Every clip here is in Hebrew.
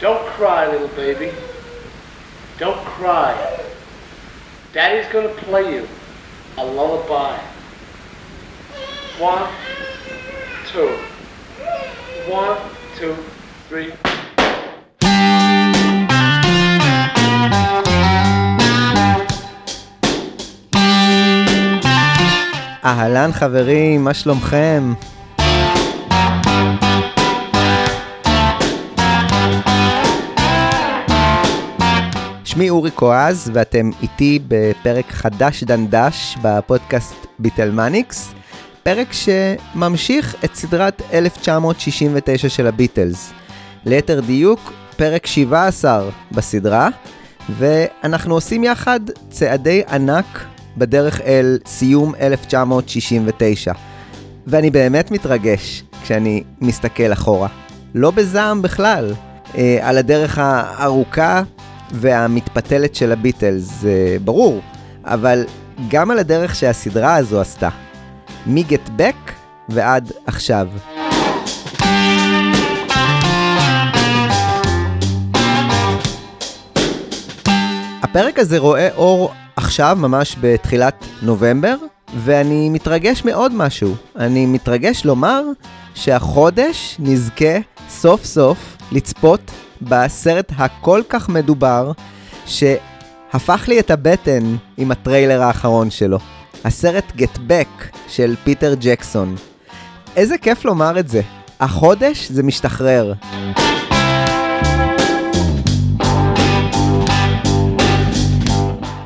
Don't cry, little baby. Don't cry. Daddy's gonna play you a lullaby. One, two. One, two, three. אהלן חברים, מה שלומכם? שמי אורי קואז ואתם איתי בפרק חדש דנדש בפודקאסט ביטלמניקס, פרק שממשיך את סדרת 1969 של הביטלס. ליתר דיוק, פרק 17 בסדרה, ואנחנו עושים יחד צעדי ענק בדרך אל סיום 1969. ואני באמת מתרגש כשאני מסתכל אחורה. לא בזעם בכלל, אה, על הדרך הארוכה והמתפתלת של הביטלס, זה ברור, אבל גם על הדרך שהסדרה הזו עשתה. מ-Get Back ועד עכשיו. הפרק הזה רואה אור עכשיו, ממש בתחילת נובמבר, ואני מתרגש מעוד משהו. אני מתרגש לומר שהחודש נזכה סוף סוף לצפות בסרט הכל כך מדובר, שהפך לי את הבטן עם הטריילר האחרון שלו. הסרט Get Back של פיטר ג'קסון. איזה כיף לומר את זה. החודש זה משתחרר.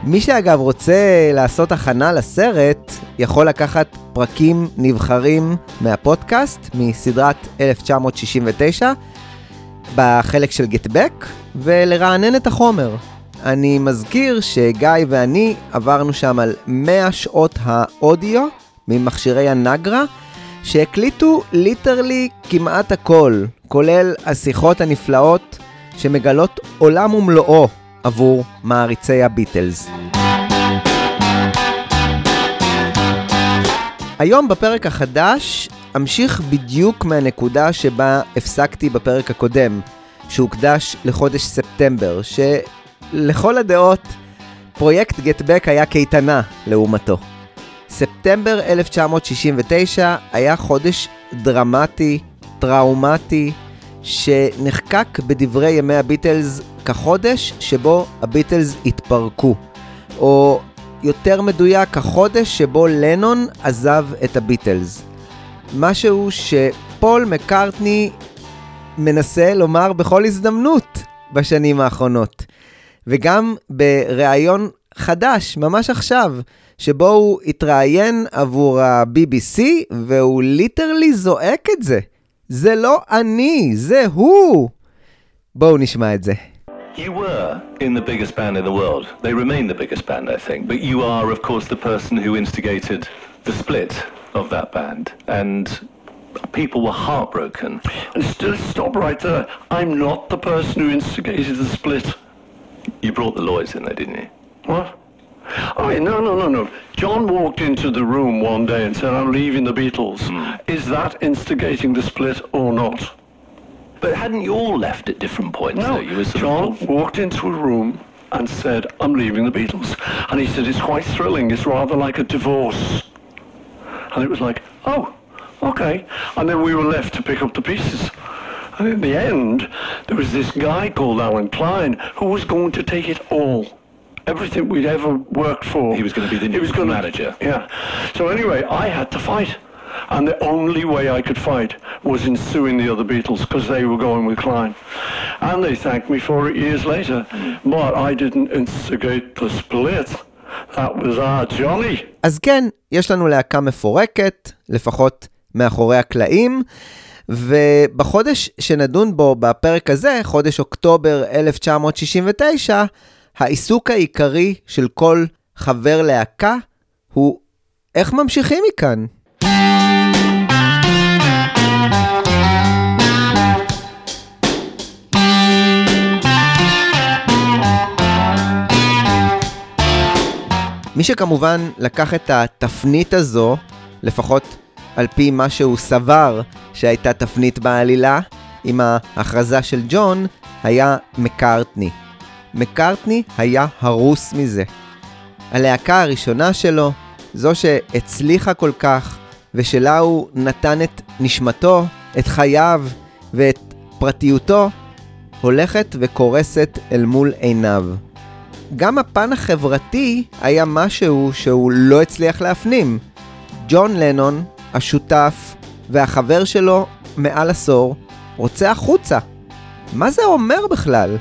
מי שאגב רוצה לעשות הכנה לסרט, יכול לקחת פרקים נבחרים מהפודקאסט, מסדרת 1969, בחלק של Get Back, ולרענן את החומר. אני מזכיר שגיא ואני עברנו שם על 100 שעות האודיו ממכשירי הנגרה, שהקליטו literally כמעט הכל, כולל השיחות הנפלאות שמגלות עולם ומלואו עבור מעריצי הביטלס. היום בפרק החדש אמשיך בדיוק מהנקודה שבה הפסקתי בפרק הקודם, שהוקדש לחודש ספטמבר, שלכל הדעות פרויקט גטבק היה קייטנה לעומתו. ספטמבר 1969 היה חודש דרמטי, טראומטי, שנחקק בדברי ימי הביטלס כחודש שבו הביטלס התפרקו, או יותר מדויק, החודש שבו לנון עזב את הביטלס. משהו שפול מקארטני מנסה לומר בכל הזדמנות בשנים האחרונות. וגם בריאיון חדש, ממש עכשיו, שבו הוא התראיין עבור ה-BBC, והוא ליטרלי זועק את זה. זה לא אני, זה הוא. בואו נשמע את זה. You were in the biggest band in the world. They remain the biggest band, I think. But you are, of course, the person who instigated the split of that band. And people were heartbroken. And still, stop right there. I'm not the person who instigated the split. You brought the lawyers in there, didn't you? What? Oh, no, no, no, no. John walked into the room one day and said, I'm leaving the Beatles. Hmm. Is that instigating the split or not? But hadn't you all left at different points? No. You were John of... walked into a room and said, I'm leaving the Beatles. And he said, it's quite thrilling. It's rather like a divorce. And it was like, oh, okay. And then we were left to pick up the pieces. And in the end, there was this guy called Alan Klein who was going to take it all. Everything we'd ever worked for. He was gonna be the He new was gonna- manager. Yeah. So anyway, I had to fight. And the only way I could fight was in suing the other Beatles because they were going with Klein. And they thanked me for it years later. But I didn't instigate the split. That was our Johnny. אז כן, יש לנו להקה מפורקת, לפחות מאחורי הקלעים, ובחודש שנדון בו בפרק הזה, חודש אוקטובר 1969, העיסוק העיקרי של כל חבר להקה הוא איך ממשיכים מכאן. מי שכמובן לקח את התפנית הזו, לפחות על פי מה שהוא סבר שהייתה תפנית בעלילה, עם ההכרזה של ג'ון, היה מקארטני. מקארטני היה הרוס מזה. הלהקה הראשונה שלו, זו שהצליחה כל כך, ושלה הוא נתן את נשמתו, את חייו ואת פרטיותו, הולכת וקורסת אל מול עיניו. גם הפן החברתי היה משהו שהוא לא הצליח להפנים. ג'ון לנון, השותף והחבר שלו מעל עשור, רוצה החוצה. מה זה אומר בכלל?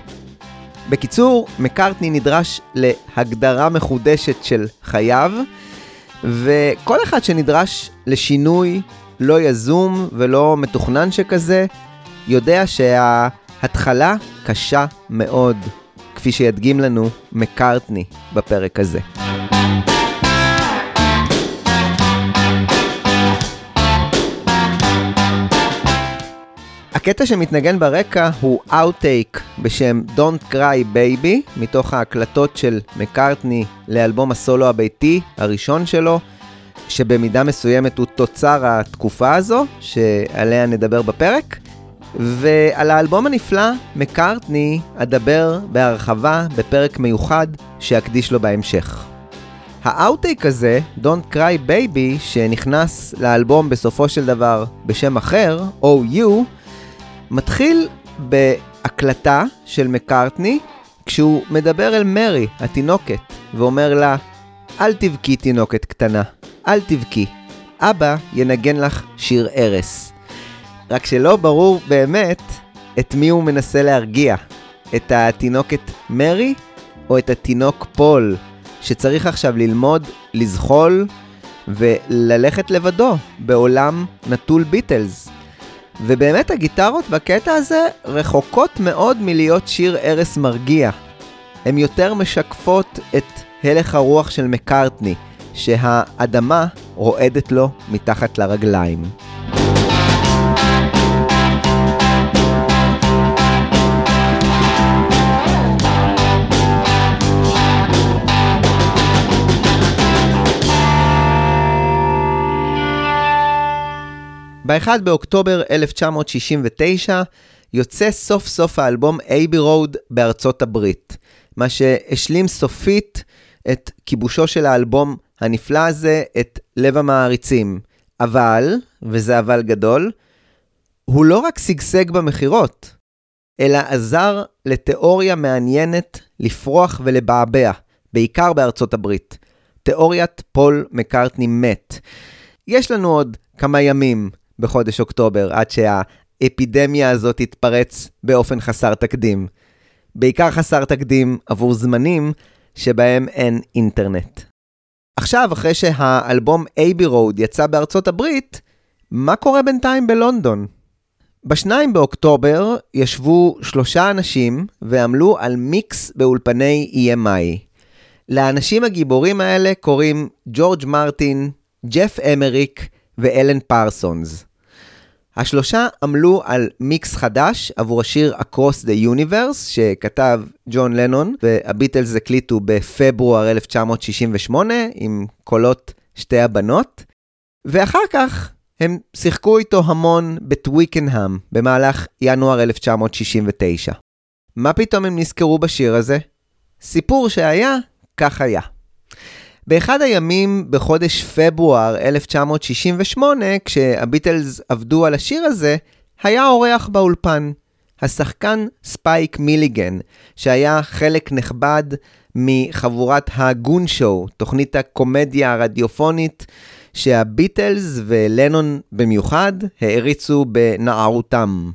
בקיצור, מקארטני נדרש להגדרה מחודשת של חייו, וכל אחד שנדרש לשינוי לא יזום ולא מתוכנן שכזה, יודע שההתחלה קשה מאוד, כפי שידגים לנו מקארטני בפרק הזה. הקטע שמתנגן ברקע הוא outtake בשם Don't Cry Baby, מתוך ההקלטות של מקארטני לאלבום הסולו הביתי הראשון שלו, שבמידה מסוימת הוא תוצר התקופה הזו, שעליה נדבר בפרק. ועל האלבום הנפלא, מקארטני, אדבר בהרחבה בפרק מיוחד שאקדיש לו בהמשך. ה outtake הזה, Don't Cry Baby, שנכנס לאלבום בסופו של דבר בשם אחר, OU, מתחיל בהקלטה של מקארטני, כשהוא מדבר אל מרי, התינוקת, ואומר לה, אל תבכי תינוקת קטנה, אל תבכי, אבא ינגן לך שיר ארס. רק שלא ברור באמת את מי הוא מנסה להרגיע, את התינוקת מרי או את התינוק פול, שצריך עכשיו ללמוד, לזחול וללכת לבדו בעולם נטול ביטלס. ובאמת הגיטרות בקטע הזה רחוקות מאוד מלהיות שיר ארס מרגיע. הן יותר משקפות את הלך הרוח של מקארטני, שהאדמה רועדת לו מתחת לרגליים. ב-1 באוקטובר 1969 יוצא סוף סוף האלבום אייבי רוד בארצות הברית, מה שהשלים סופית את כיבושו של האלבום הנפלא הזה, את לב המעריצים. אבל, וזה אבל גדול, הוא לא רק שגשג במכירות, אלא עזר לתיאוריה מעניינת לפרוח ולבעבע, בעיקר בארצות הברית. תיאוריית פול מקארטני מת. יש לנו עוד כמה ימים בחודש אוקטובר, עד שהאפידמיה הזאת תתפרץ באופן חסר תקדים. בעיקר חסר תקדים עבור זמנים שבהם אין אינטרנט. עכשיו, אחרי שהאלבום Abbey Road יצא בארצות הברית, מה קורה בינתיים בלונדון? בשניים באוקטובר ישבו שלושה אנשים ועמלו על מיקס באולפני EMI. לאנשים הגיבורים האלה קוראים ג'ורג' מרטין, ג'ף אמריק ואלן פרסונס. השלושה עמלו על מיקס חדש עבור השיר Across the Universe שכתב ג'ון לנון והביטלס הקליטו בפברואר 1968 עם קולות שתי הבנות ואחר כך הם שיחקו איתו המון בטוויקנהאם במהלך ינואר 1969. מה פתאום הם נזכרו בשיר הזה? סיפור שהיה, כך היה. באחד הימים בחודש פברואר 1968, כשהביטלס עבדו על השיר הזה, היה אורח באולפן, השחקן ספייק מיליגן, שהיה חלק נכבד מחבורת הגון שואו, תוכנית הקומדיה הרדיופונית שהביטלס ולנון במיוחד העריצו בנערותם.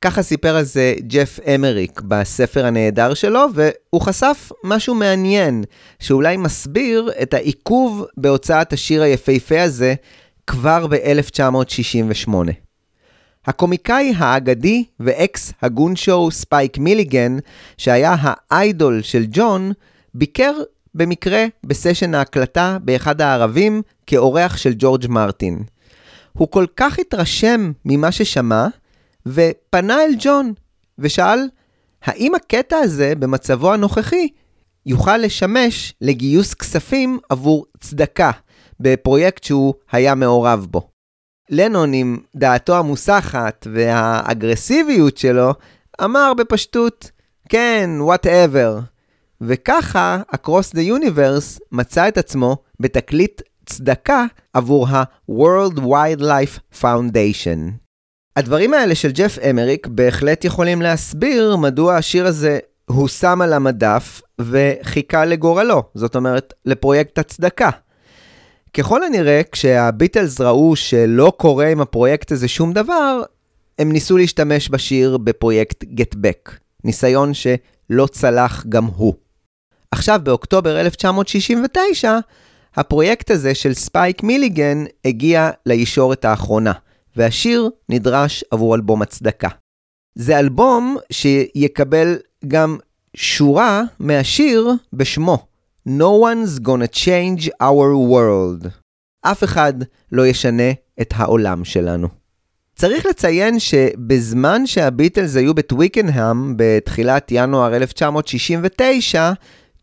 ככה סיפר על זה ג'ף אמריק בספר הנהדר שלו, והוא חשף משהו מעניין, שאולי מסביר את העיכוב בהוצאת השיר היפהפה הזה כבר ב-1968. הקומיקאי האגדי ואקס ה-Goon Show ספייק מיליגן, שהיה ה-idol של ג'ון, ביקר במקרה בסשן ההקלטה באחד הערבים כאורח של ג'ורג' מרטין. הוא כל כך התרשם ממה ששמע, ופנה אל ג'ון ושאל, האם הקטע הזה במצבו הנוכחי יוכל לשמש לגיוס כספים עבור צדקה בפרויקט שהוא היה מעורב בו. לנון עם דעתו המוסחת והאגרסיביות שלו, אמר בפשטות, כן, whatever. וככה, Across the Universe מצא את עצמו בתקליט צדקה עבור ה-World Wildlife Foundation. הדברים האלה של ג'ף אמריק בהחלט יכולים להסביר מדוע השיר הזה הושם על המדף וחיכה לגורלו, זאת אומרת, לפרויקט הצדקה. ככל הנראה, כשהביטלס ראו שלא קורה עם הפרויקט הזה שום דבר, הם ניסו להשתמש בשיר בפרויקט Get Back, ניסיון שלא צלח גם הוא. עכשיו, באוקטובר 1969, הפרויקט הזה של ספייק מיליגן הגיע לישורת האחרונה, והשיר נדרש עבור אלבום הצדקה. זה אלבום שיקבל גם שורה מהשיר בשמו No one's gonna change our world. אף אחד לא ישנה את העולם שלנו. צריך לציין שבזמן שהביטלס היו בטוויקנהאם בתחילת ינואר 1969,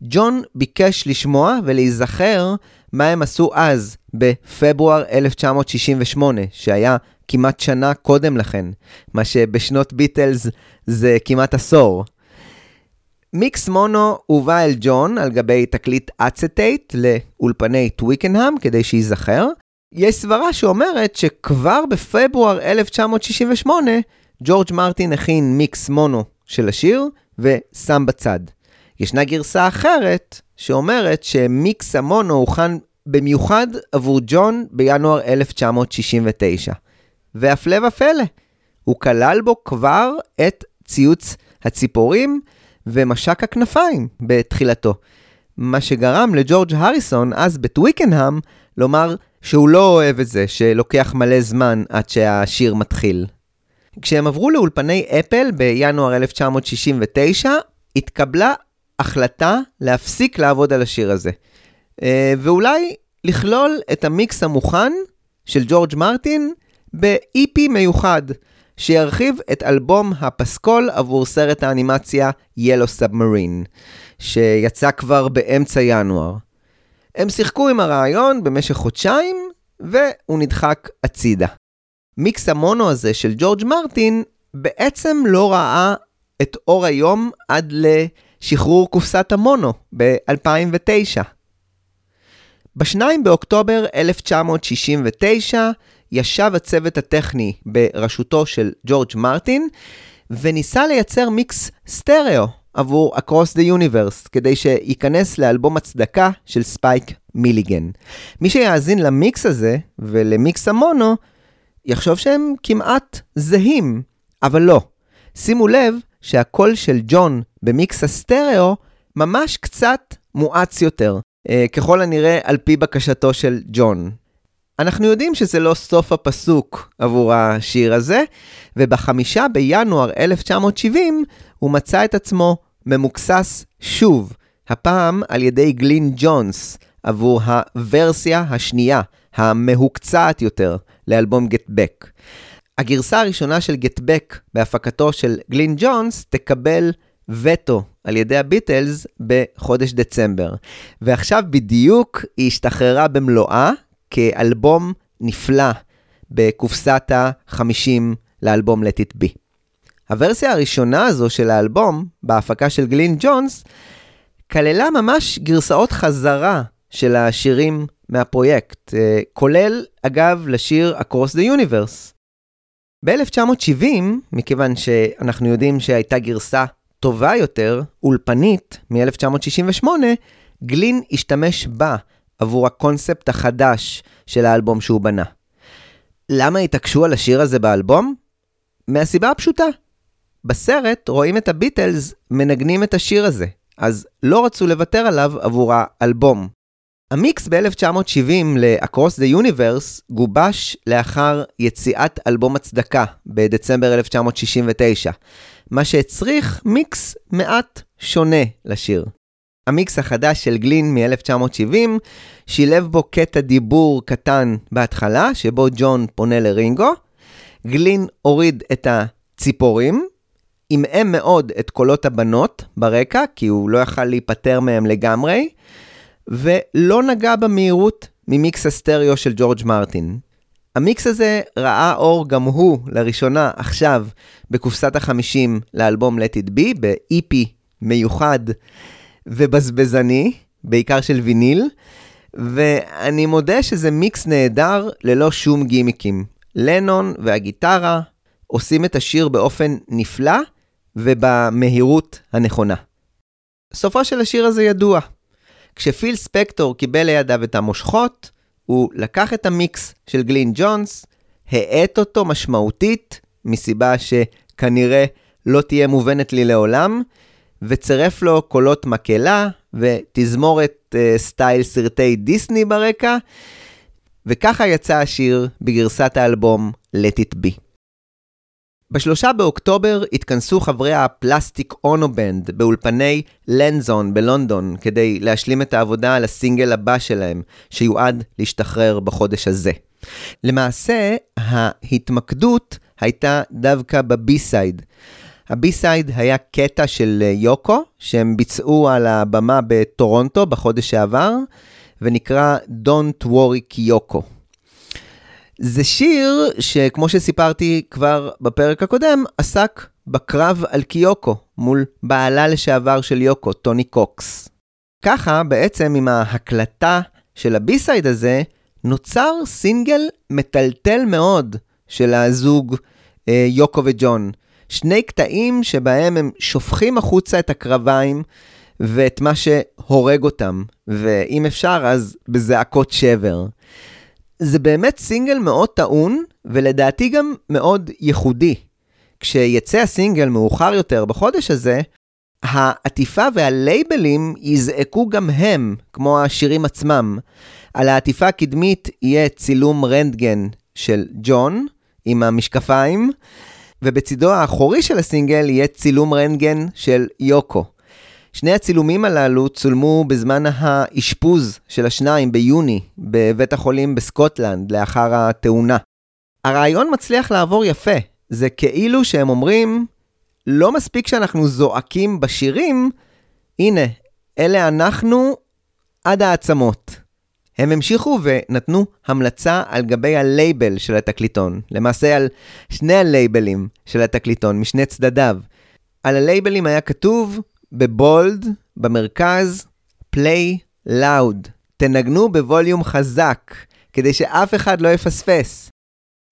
ג'ון ביקש לשמוע ולהיזכר מה הם עשו אז, בפברואר 1968, שהיה כמעט שנה קודם לכן, מה שבשנות ביטלס זה כמעט עשור. מיקס מונו הובא אל ג'ון על גבי תקליט אצטייט לאולפני טוויקנהאם כדי שייזכר. יש סברה שאומרת שכבר בפברואר 1968 ג'ורג' מרטין הכין מיקס מונו של השיר ושם בצד. ישנה גרסה אחרת שאומרת שמיקס המונו הוכן במיוחד עבור ג'ון בינואר 1969. והפלא ופלא, הוא כלל בו כבר את ציוץ הציפורים ומשק הכנפיים בתחילתו. מה שגרם לג'ורג' הריסון, אז בטוויקנהאם, לומר שהוא לא אוהב את זה, שלוקח מלא זמן עד שהשיר מתחיל. כשהם עברו לאולפני אפל בינואר 1969, התקבלה החלטה להפסיק לעבוד על השיר הזה. אה, ואולי לכלול את המיקס המוכן של ג'ורג' מרטין ב-EP מיוחד, שירחיב את אלבום הפסקול עבור סרט האנימציה Yellow Submarine, שיצא כבר באמצע ינואר. הם שיחקו עם הרעיון במשך חודשיים, והוא נדחק הצידה. מיקס המונו הזה של ג'ורג' מרטין בעצם לא ראה את אור היום עד לשחרור קופסת המונו ב-2009. ב-2 באוקטובר 1969 ישב הצוות הטכני בראשותו של ג'ורג' מרטין, וניסה לייצר מיקס סטריאו עבור Across the Universe, כדי שייכנס לאלבום הצדקה של ספייק מיליגן. מי שיאזין למיקס הזה ולמיקס המונו, יחשוב שהם כמעט זהים, אבל לא. שימו לב שהקול של ג'ון במיקס הסטריאו ממש קצת מואץ יותר, אה, ככל הנראה על פי בקשתו של ג'ון. אנחנו יודעים שזה לא סוף הפסוק עבור השיר הזה, ובחמישה בינואר 1970 הוא מצא את עצמו ממוקסס שוב, הפעם על ידי גלין ג'ונס, עבור הוורסיה השנייה, המהוקצעת יותר, לאלבום Back. הגרסה הראשונה של Back בהפקתו של גלין ג'ונס תקבל וטו על ידי הביטלס בחודש דצמבר. ועכשיו בדיוק היא השתחררה במלואה כאלבום נפלא בקופסת ה-50 לאלבום Let It Be. הוורסיה הראשונה הזו של האלבום, בהפקה של גלין ג'ונס, כללה ממש גרסאות חזרה של השירים מהפרויקט, אה, כולל, אגב, לשיר Across the Universe. ב-1970, מכיוון שאנחנו יודעים שהייתה גרסה טובה יותר, אולפנית, מ-1968, גלין השתמש בה עבור הקונספט החדש של האלבום שהוא בנה. למה התעקשו על השיר הזה באלבום? מהסיבה הפשוטה. בסרט רואים את הביטלס מנגנים את השיר הזה, אז לא רצו לוותר עליו עבור האלבום. המיקס ב-1970 ל-Across the Universe גובש לאחר יציאת אלבום הצדקה בדצמבר 1969, מה שהצריך מיקס מעט שונה לשיר. המיקס החדש של גלין מ-1970 שילב בו קטע דיבור קטן בהתחלה, שבו ג'ון פונה לרינגו. גלין הוריד את הציפורים, עמעם מאוד את קולות הבנות ברקע, כי הוא לא יכל להיפטר מהם לגמרי, ולא נגע במהירות ממיקס הסטריאו של ג'ורג' מרטין. המיקס הזה ראה אור גם הוא לראשונה עכשיו בקופסת החמישים לאלבום Let It Be, ב-EP מיוחד ובזבזני, בעיקר של ויניל, ואני מודה שזה מיקס נהדר ללא שום גימיקים. לנון והגיטרה עושים את השיר באופן נפלא ובמהירות הנכונה. סופו של השיר הזה ידוע. כשפיל ספקטור קיבל לידיו את המושכות, הוא לקח את המיקס של גלין ג'ונס, האט אותו משמעותית, מסיבה שכנראה לא תהיה מובנת לי לעולם, וצירף לו קולות מקהלה ותזמורת uh, style סרטי דיסני ברקע, וככה יצא השיר בגרסת האלבום Let It Be. בשלושה באוקטובר התכנסו חברי ה-Plastic Ono Band באולפני לנסדון בלונדון כדי להשלים את העבודה על הסינגל הבא שלהם, שיועד להשתחרר בחודש הזה. למעשה, ההתמקדות הייתה דווקא ב-B-side. ה-B-side היה קטע של יוקו, שהם ביצעו על הבמה בטורונטו בחודש שעבר, ונקרא Don't Worry Kyoko. זה שיר שכמו שסיפרתי כבר בפרק הקודם, עסק בקרב על קיוקו מול בעלה לשעבר של יוקו, טוני קוקס. ככה בעצם עם ההקלטה של ה-B-side הזה, נוצר סינגל מטלטל מאוד של הזוג אה, יוקו וג'ון. שני קטעים שבהם הם שופכים החוצה את הקרביים ואת מה שהורג אותם, ואם אפשר אז בזעקות שבר. זה באמת סינגל מאוד טעון, ולדעתי גם מאוד ייחודי. כשיצא הסינגל מאוחר יותר בחודש הזה, העטיפה והלייבלים יזעקו גם הם, כמו השירים עצמם. על העטיפה הקדמית יהיה צילום רנטגן של ג'ון, עם המשקפיים, ובצידו האחורי של הסינגל יהיה צילום רנטגן של יוקו. שני הצילומים הללו צולמו בזמן האשפוז של השניים ביוני בבית החולים בסקוטלנד לאחר התאונה. הרעיון מצליח לעבור יפה, זה כאילו שהם אומרים, לא מספיק שאנחנו זועקים בשירים, הנה, אלה אנחנו עד העצמות. הם המשיכו ונתנו המלצה על גבי הלייבל של התקליטון, למעשה על שני הלייבלים של התקליטון, משני צדדיו. על הלייבלים היה כתוב ב-bold, במרכז, play loud. תנגנו בווליום חזק, כדי שאף אחד לא יפספס.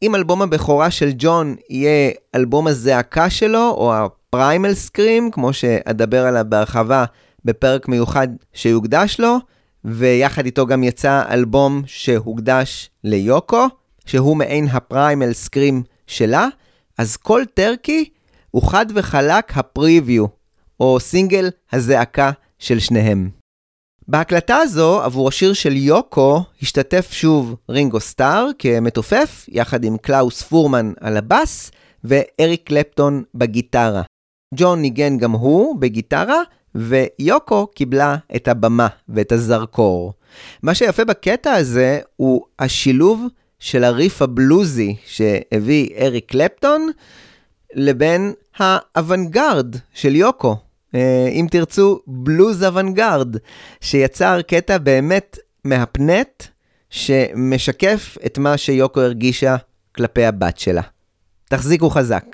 אם אלבום הבכורה של ג'ון יהיה אלבום הזעקה שלו, או ה-primal scream, כמו שאדבר עליו בהרחבה בפרק מיוחד שיוקדש לו, ויחד איתו גם יצא אלבום שהוקדש ליוקו, שהוא מעין ה-primal scream שלה, אז Cold Turkey הוא חד וחלק ה-preview או סינגל הזעקה של שניהם. בהקלטה הזו, עבור השיר של יוקו, השתתף שוב רינגו סטאר כמתופף, יחד עם קלאוס פורמן על הבאס, ואריק קלפטון בגיטרה. ג'ון ניגן גם הוא בגיטרה, ויוקו קיבלה את הבמה ואת הזרקור. מה שיפה בקטע הזה הוא השילוב של הריף הבלוזי שהביא אריק קלפטון, לבין האוונגרד של יוקו, אה, אם תרצו, בלוז אוונגרד, שיצר קטע באמת מהפנט, שמשקף את מה שיוקו הרגישה כלפי הבת שלה. תחזיקו חזק.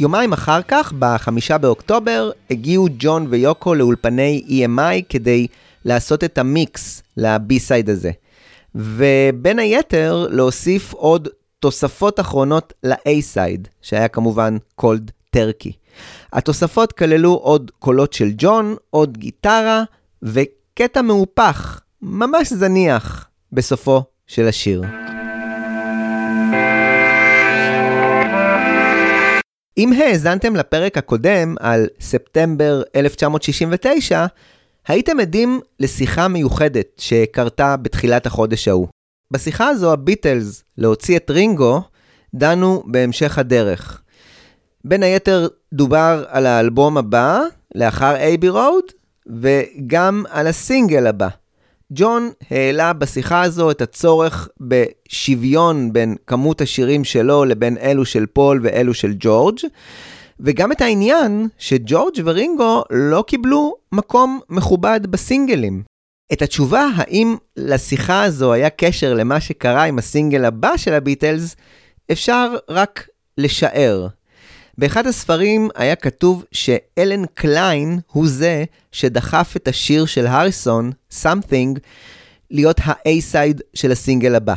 יומיים אחר כך, בחמישה באוקטובר, הגיעו ג'ון ויוקו לאולפני EMI כדי לעשות את המיקס לבי-סייד הזה. ובין היתר, להוסיף עוד תוספות אחרונות ל-A-סייד, שהיה כמובן קולד טרקי. התוספות כללו עוד קולות של ג'ון, עוד גיטרה וקטע מהופך, ממש זניח, בסופו של השיר. אם האזנתם לפרק הקודם על ספטמבר 1969, הייתם עדים לשיחה מיוחדת שקרתה בתחילת החודש ההוא. בשיחה הזו הביטלס, להוציא את רינגו, דנו בהמשך הדרך. בין היתר דובר על האלבום הבא, לאחר אייבי רוד, וגם על הסינגל הבא. ג'ון העלה בשיחה הזו את הצורך בשוויון בין כמות השירים שלו לבין אלו של פול ואלו של ג'ורג', וגם את העניין שג'ורג' ורינגו לא קיבלו מקום מכובד בסינגלים. את התשובה האם לשיחה הזו היה קשר למה שקרה עם הסינגל הבא של הביטלס, אפשר רק לשער. באחד הספרים היה כתוב שאלן קליין הוא זה שדחף את השיר של הריסון, Something, להיות ה-A-side של הסינגל הבא.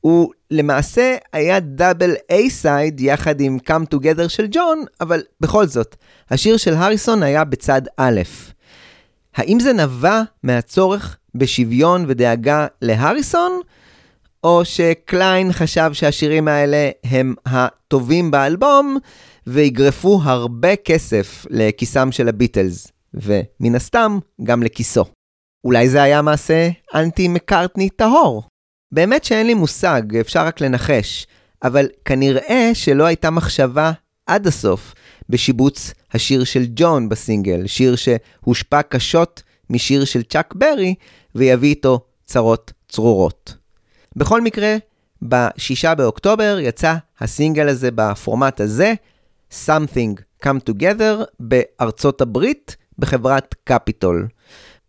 הוא למעשה היה double A-side יחד עם Come Together של ג'ון, אבל בכל זאת, השיר של הריסון היה בצד א'. האם זה נבע מהצורך בשוויון ודאגה להריסון, או שקליין חשב שהשירים האלה הם הטובים באלבום, ויגרפו הרבה כסף לכיסם של הביטלס, ומן הסתם גם לכיסו. אולי זה היה מעשה אנטי מקארטני טהור. באמת שאין לי מושג, אפשר רק לנחש, אבל כנראה שלא הייתה מחשבה עד הסוף בשיבוץ השיר של ג'ון בסינגל, שיר שהושפע קשות משיר של צ'אק ברי, ויביא איתו צרות צרורות. בכל מקרה, ב-6 באוקטובר יצא הסינגל הזה בפורמט הזה, Something Come Together בארצות הברית בחברת קפיטול.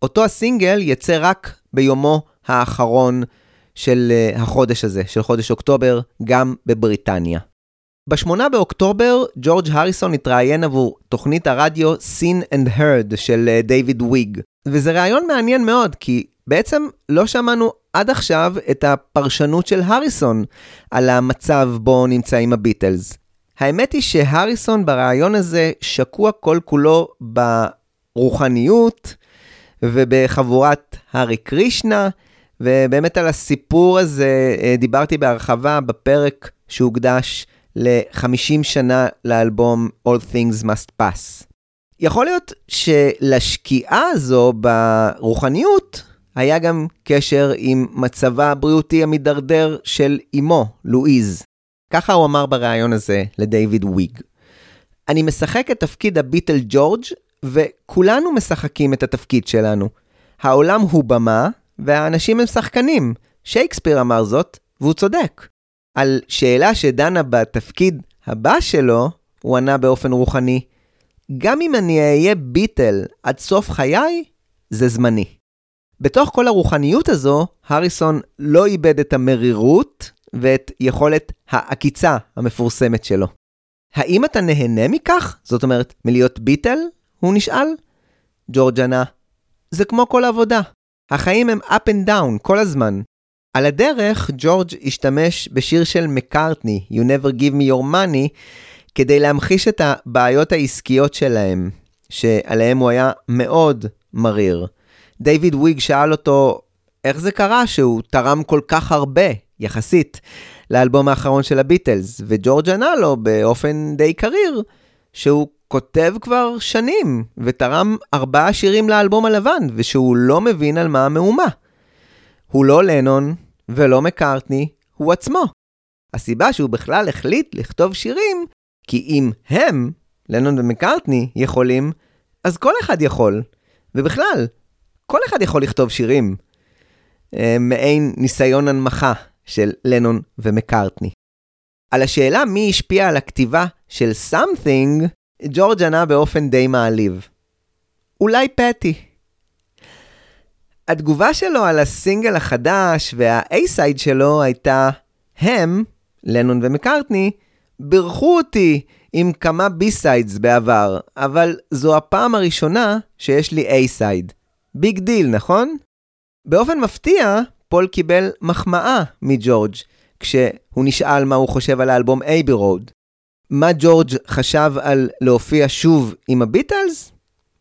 אותו הסינגל יצא רק ביומו האחרון של uh, החודש הזה, של חודש אוקטובר, גם בבריטניה. ב-8 באוקטובר, ג'ורג' הריסון התראיין עבור תוכנית הרדיו Seen and Heard של דייוויד uh, וויג. וזה רעיון מעניין מאוד, כי בעצם לא שמענו עד עכשיו את הפרשנות של הריסון על המצב בו נמצאים הביטלס. האמת היא שהריסון ברעיון הזה שקוע כל כולו ברוחניות ובחבורת הארי קרישנה, ובאמת על הסיפור הזה אה, דיברתי בהרחבה בפרק שהוקדש ל-50 שנה לאלבום All Things Must Pass. יכול להיות שלשקיעה הזו ברוחניות היה גם קשר עם מצבה הבריאותי המידרדר של אמו, לואיז. ככה הוא אמר בריאיון הזה לדייוויד וויג. אני משחק את תפקיד הביטל ג'ורג' וכולנו משחקים את התפקיד שלנו. העולם הוא במה והאנשים הם שחקנים. שייקספיר אמר זאת, והוא צודק. על שאלה שדנה בתפקיד הבא שלו, הוא ענה באופן רוחני, גם אם אני אהיה ביטל עד סוף חיי, זה זמני. בתוך כל הרוחניות הזו, הריסון לא איבד את המרירות ואת יכולת העקיצה המפורסמת שלו. האם אתה נהנה מכך? זאת אומרת, מלהיות ביטל? הוא נשאל. ג'ורג' ענה, זה כמו כל עבודה. החיים הם up and down כל הזמן. על הדרך, ג'ורג' השתמש בשיר של מקארטני, You never give me your money, כדי להמחיש את הבעיות העסקיות שלהם, שעליהם הוא היה מאוד מריר. דיוויד וויג שאל אותו, איך זה קרה שהוא תרם כל כך הרבה, יחסית, לאלבום האחרון של הביטלס, וג'ורג' ענה לו באופן די קריר, שהוא כותב כבר שנים, ותרם ארבעה שירים לאלבום הלבן, ושהוא לא מבין על מה המהומה. הוא לא לנון ולא מקארטני, הוא עצמו. הסיבה שהוא בכלל החליט לכתוב שירים, כי אם הם, לנון ומקארטני, יכולים, אז כל אחד יכול. ובכלל, כל אחד יכול לכתוב שירים. אה, מעין ניסיון הנמכה של לנון ומקארטני. על השאלה מי השפיע על הכתיבה של Something, ג'ורג' ענה באופן די מעליב. אולי פטי. התגובה שלו על הסינגל החדש וה-A-side שלו הייתה, הם, לנון ומקארטני, בירכו אותי עם כמה B-sides בעבר, אבל זו הפעם הראשונה שיש לי A-side. Big deal, נכון? באופן מפתיע, פול קיבל מחמאה מג'ורג' כשהוא נשאל מה הוא חושב על האלבום אייבי רוד. מה ג'ורג' חשב על להופיע שוב עם הביטלס?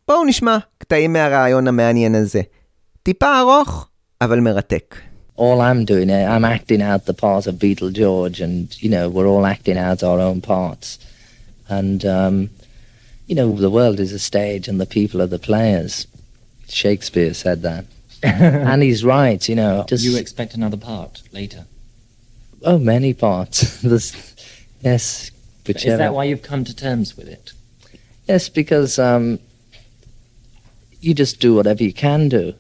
בואו נשמע קטעים מהריאיון המעניין הזה. טיפה ארוך, אבל מרתק. all I'm doing, uh, I'm acting out the part of Beatle George, and you know we're all acting out our own parts, and um, you know the world is a stage and the people are the players. Shakespeare said that, and he's right. You know, just You expect another part later. oh many parts. There's, yes, Is whichever. that why you've come to terms with it? Yes, because um, you just do whatever you can do.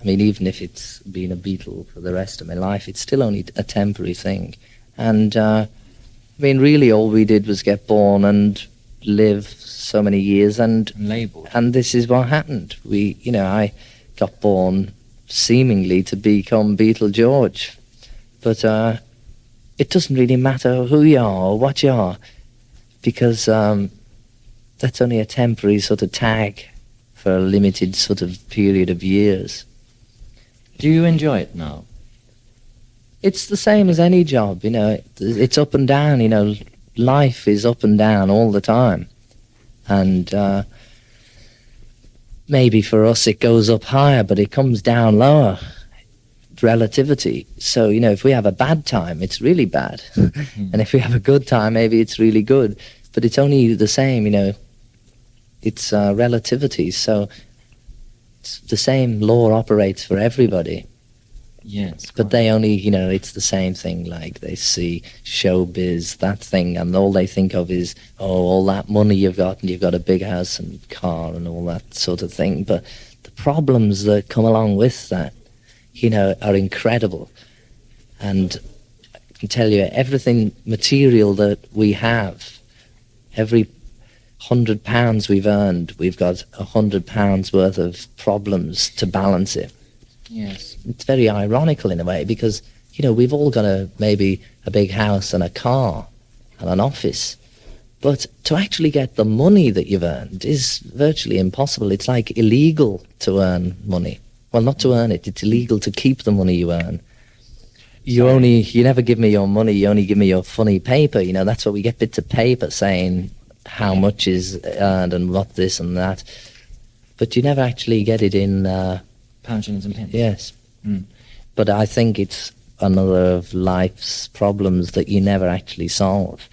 I mean, even if it's been a beetle for the rest of my life, it's still only a temporary thing. And uh, I mean, really, all we did was get born and live so many years, and And labelled. and this is what happened. We, you know, I got born seemingly to become Beatle George, but uh, it doesn't really matter who you are or what you are, because um, that's only a temporary sort of tag for a limited sort of period of years. Do you enjoy it now? It's the same as any job, you know. It's up and down, you know. Life is up and down all the time, and uh, maybe for us it goes up higher, but it comes down lower. Relativity. So you know, if we have a bad time, it's really bad, and if we have a good time, maybe it's really good. But it's only the same, you know. It's uh, relativity. So it's the same law operates for everybody Yes. but they only you know it's the same thing like they see showbiz that thing and all they think of is oh all that money you've got and you've got a big house and car and all that sort of thing but the problems that come along with that you know are incredible and i can tell you everything material that we have every hundred pounds we've earned we've got a hundred pounds worth of problems to balance it Yes. It's very ironical in a way because you know we've all got a maybe a big house and a car and an office but to actually get the money that you've earned is virtually impossible. It's like illegal to earn money. Well not to earn it it's illegal to keep the money you earn. You only you never give me your money you only give me your funny paper. You know that's what we get bits of paper saying how much is earned and what this and that. But you never actually get it in uh, Pound shillings and pence. Yes. Mm. But I think it's another of life's problems that you never actually solve.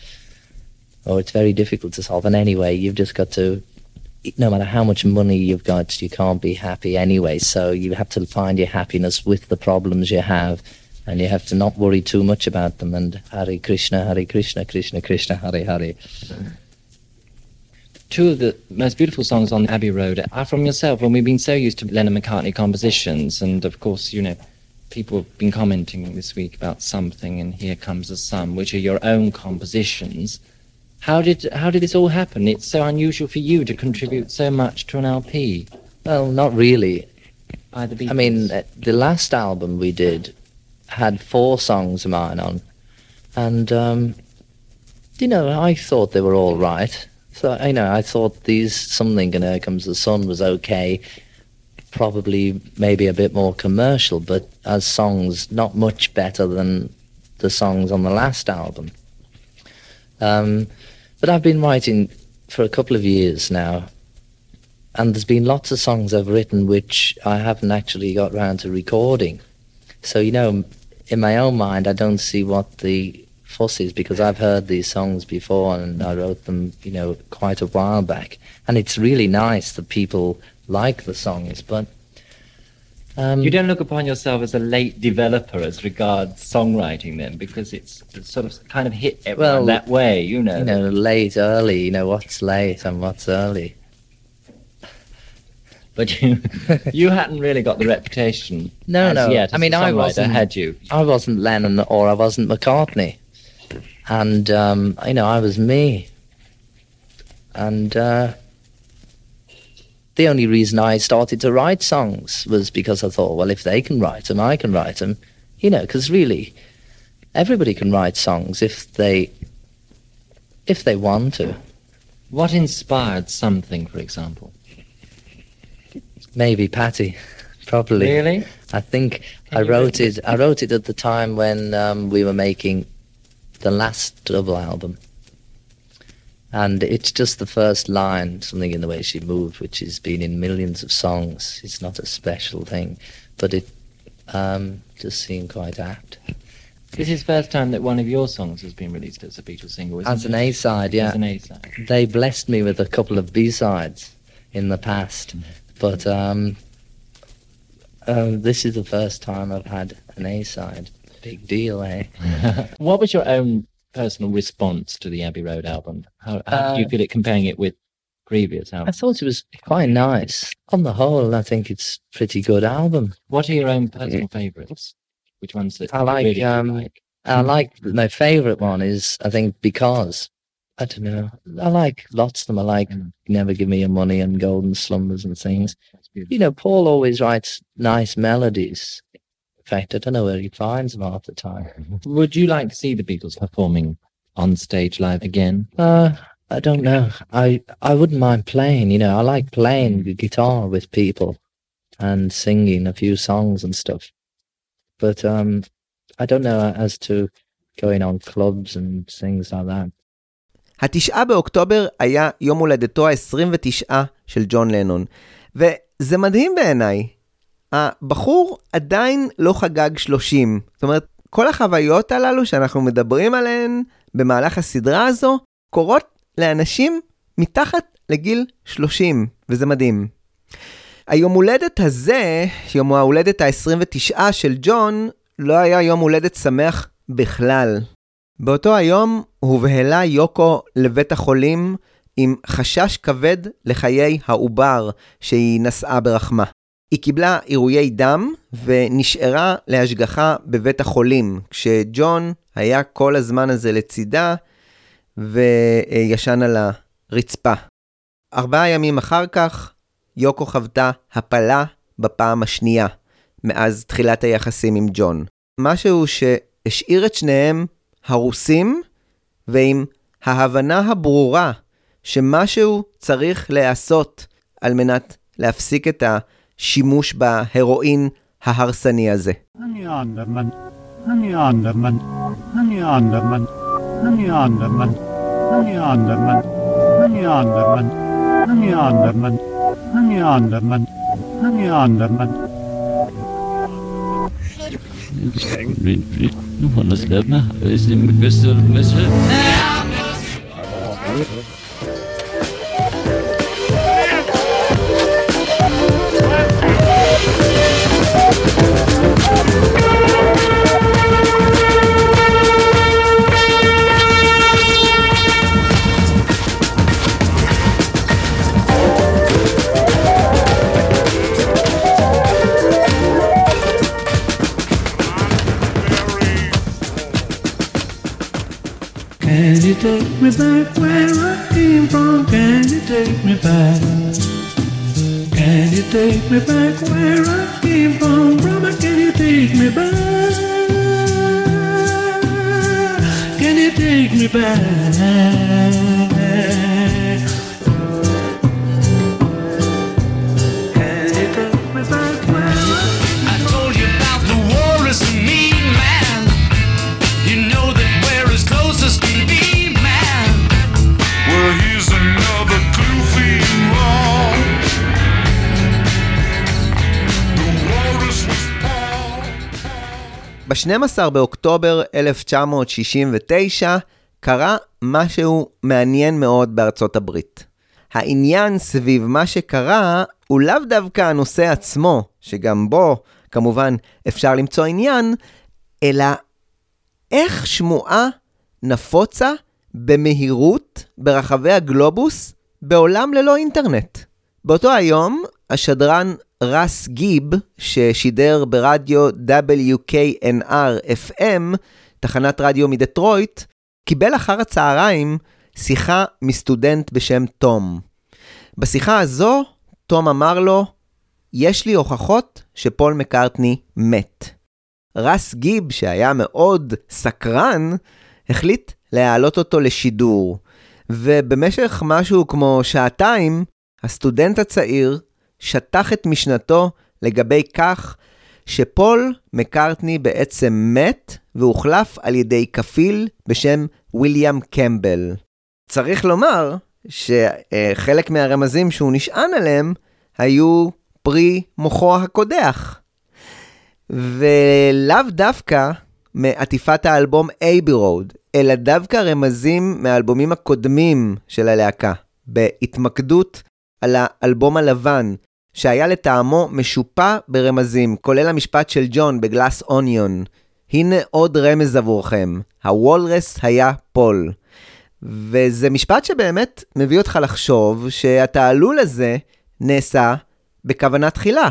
Or it's very difficult to solve. And anyway, you've just got to, no matter how much money you've got, you can't be happy anyway. So you have to find your happiness with the problems you have. And you have to not worry too much about them. And Hare Krishna, Hare Krishna, Krishna Krishna, Hare Hare. Two of the most beautiful songs on Abbey Road are from yourself. When we've been so used to Lennon McCartney compositions, and of course, you know, people have been commenting this week about something, and here comes the sun, which are your own compositions. How did how did this all happen? It's so unusual for you to contribute so much to an LP Well, not really. by the Beatles. I mean, uh, the last album we did had four songs of mine on, and um, you know, I thought they were all right. So you know, I thought these something and Here Comes the Sun was okay, probably maybe a bit more commercial, but as songs, not much better than the songs on the last album. Um, but I've been writing for a couple of years now, and there's been lots of songs I've written which I haven't actually got round to recording. So you know, in my own mind, I don't see what the fuss is because I've heard these songs before and I wrote them, you know, quite a while back, and it's really nice that people like the songs, but. Um, you don't look upon yourself as a late developer as regards songwriting, then, because it's, sort of kind of hit everyone Well, that way, you know. you know, late, early, you know, what's late and what's early. But you, you hadn't really got the reputation. No, as no. Yet, I mean, I wasn't- Had you? I wasn't Lennon or I wasn't McCartney. And, um, you know, I was me. And uh, the only reason I started to write songs was because I thought, well, if they can write them, I can write them. You know, because really, everybody can write songs if they if they want to. What inspired something, for example? Maybe Patty, probably. Really? I think I wrote it. I wrote it at the time when um, we were making the last double album, and it's just the first line, something in the way she moved, which has been in millions of songs. It's not a special thing, but it um, just seemed quite apt. This is the first time that one of your songs has been released as a Beatles single, isn't As an? A side, yeah. As an A-side. They blessed me with a couple of B sides in the past, but um, um, this is the first time I've had an A side. Big deal, eh? what was your own personal response to the Abbey Road album? How, how do you Uh, feel it comparing it with previous albums? I thought it was quite nice. On the whole, I think it's a pretty good album. What are your own personal favourites? Which ones that I you like, really um, like? I like my favourite one is I think because I don't know. I like lots of them. I like Mm. Never Give Me Your Money and Golden Slumbers and things. You know, Paul always writes nice melodies. In fact, I don't know where he finds them half the time. Would you like to see the Beatles performing on stage live again? Uh, I don't know. I I wouldn't mind playing. You know, I like playing the guitar with people and singing a few songs and stuff. But um, I don't know as to going on clubs and things like that. התשעה באוקטובר היה יום הולדתו ה-29 של ג'ון לנון, וזה מדהים בעיניי. הבחור עדיין לא חגג 30. זאת אומרת, כל החוויות הללו שאנחנו מדברים עליהן במהלך הסדרה הזו, קורות לאנשים מתחת לגיל 30, וזה מדהים. היום הולדת הזה, יום ההולדת ה-29 של ג'ון, לא היה יום הולדת שמח בכלל. באותו היום הובהלה יוקו לבית החולים עם חשש כבד לחיי העובר שהיא נשאה ברחמה. היא קיבלה עירויי דם ונשארה להשגחה בבית החולים, כשג'ון היה כל הזמן הזה לצידה וישן על הרצפה. ארבעה ימים אחר כך, יוקו חוותה הפלה בפעם השנייה, מאז תחילת היחסים עם ג'ון. משהו שהשאיר את שניהם הרוסים ועם ההבנה הברורה שמשהו צריך להיעשות על מנת להפסיק את השימוש בהרואין ההרסני הזה. Honey Underman, Honey Underman, Honey Underman, Honey Underman, Honey Underman, Honey Underman, Honey Underman, Honey Underman, Honey Underman. Can you Take me back where I came from? Can you take me back? Can you take me back where I came from? Brother, can you take me back? Can you take me back? ב-12 באוקטובר 1969 קרה משהו מעניין מאוד בארצות הברית. העניין סביב מה שקרה הוא לאו דווקא הנושא עצמו, שגם בו כמובן אפשר למצוא עניין, אלא איך שמועה נפוצה במהירות ברחבי הגלובוס בעולם ללא אינטרנט. באותו היום, השדרן רס גיב, ששידר ברדיו WKNR FM, תחנת רדיו מדטרויט, קיבל אחר הצהריים שיחה מסטודנט בשם תום. בשיחה הזו, תום אמר לו, יש לי הוכחות שפול מקארטני מת. רס גיב, שהיה מאוד סקרן, החליט להעלות אותו לשידור, ובמשך משהו כמו שעתיים, הסטודנט הצעיר שטח את משנתו לגבי כך שפול מקארטני בעצם מת והוחלף על ידי כפיל בשם ויליאם קמבל. צריך לומר שחלק מהרמזים שהוא נשען עליהם היו פרי מוחו הקודח. ולאו דווקא מעטיפת האלבום אייבי רוד, אלא דווקא רמזים מהאלבומים הקודמים של הלהקה, בהתמקדות על האלבום הלבן, שהיה לטעמו משופע ברמזים, כולל המשפט של ג'ון ב-Glass Onion. הנה עוד רמז עבורכם, הוולרס היה פול. וזה משפט שבאמת מביא אותך לחשוב שהתעלול הזה נעשה בכוונה תחילה.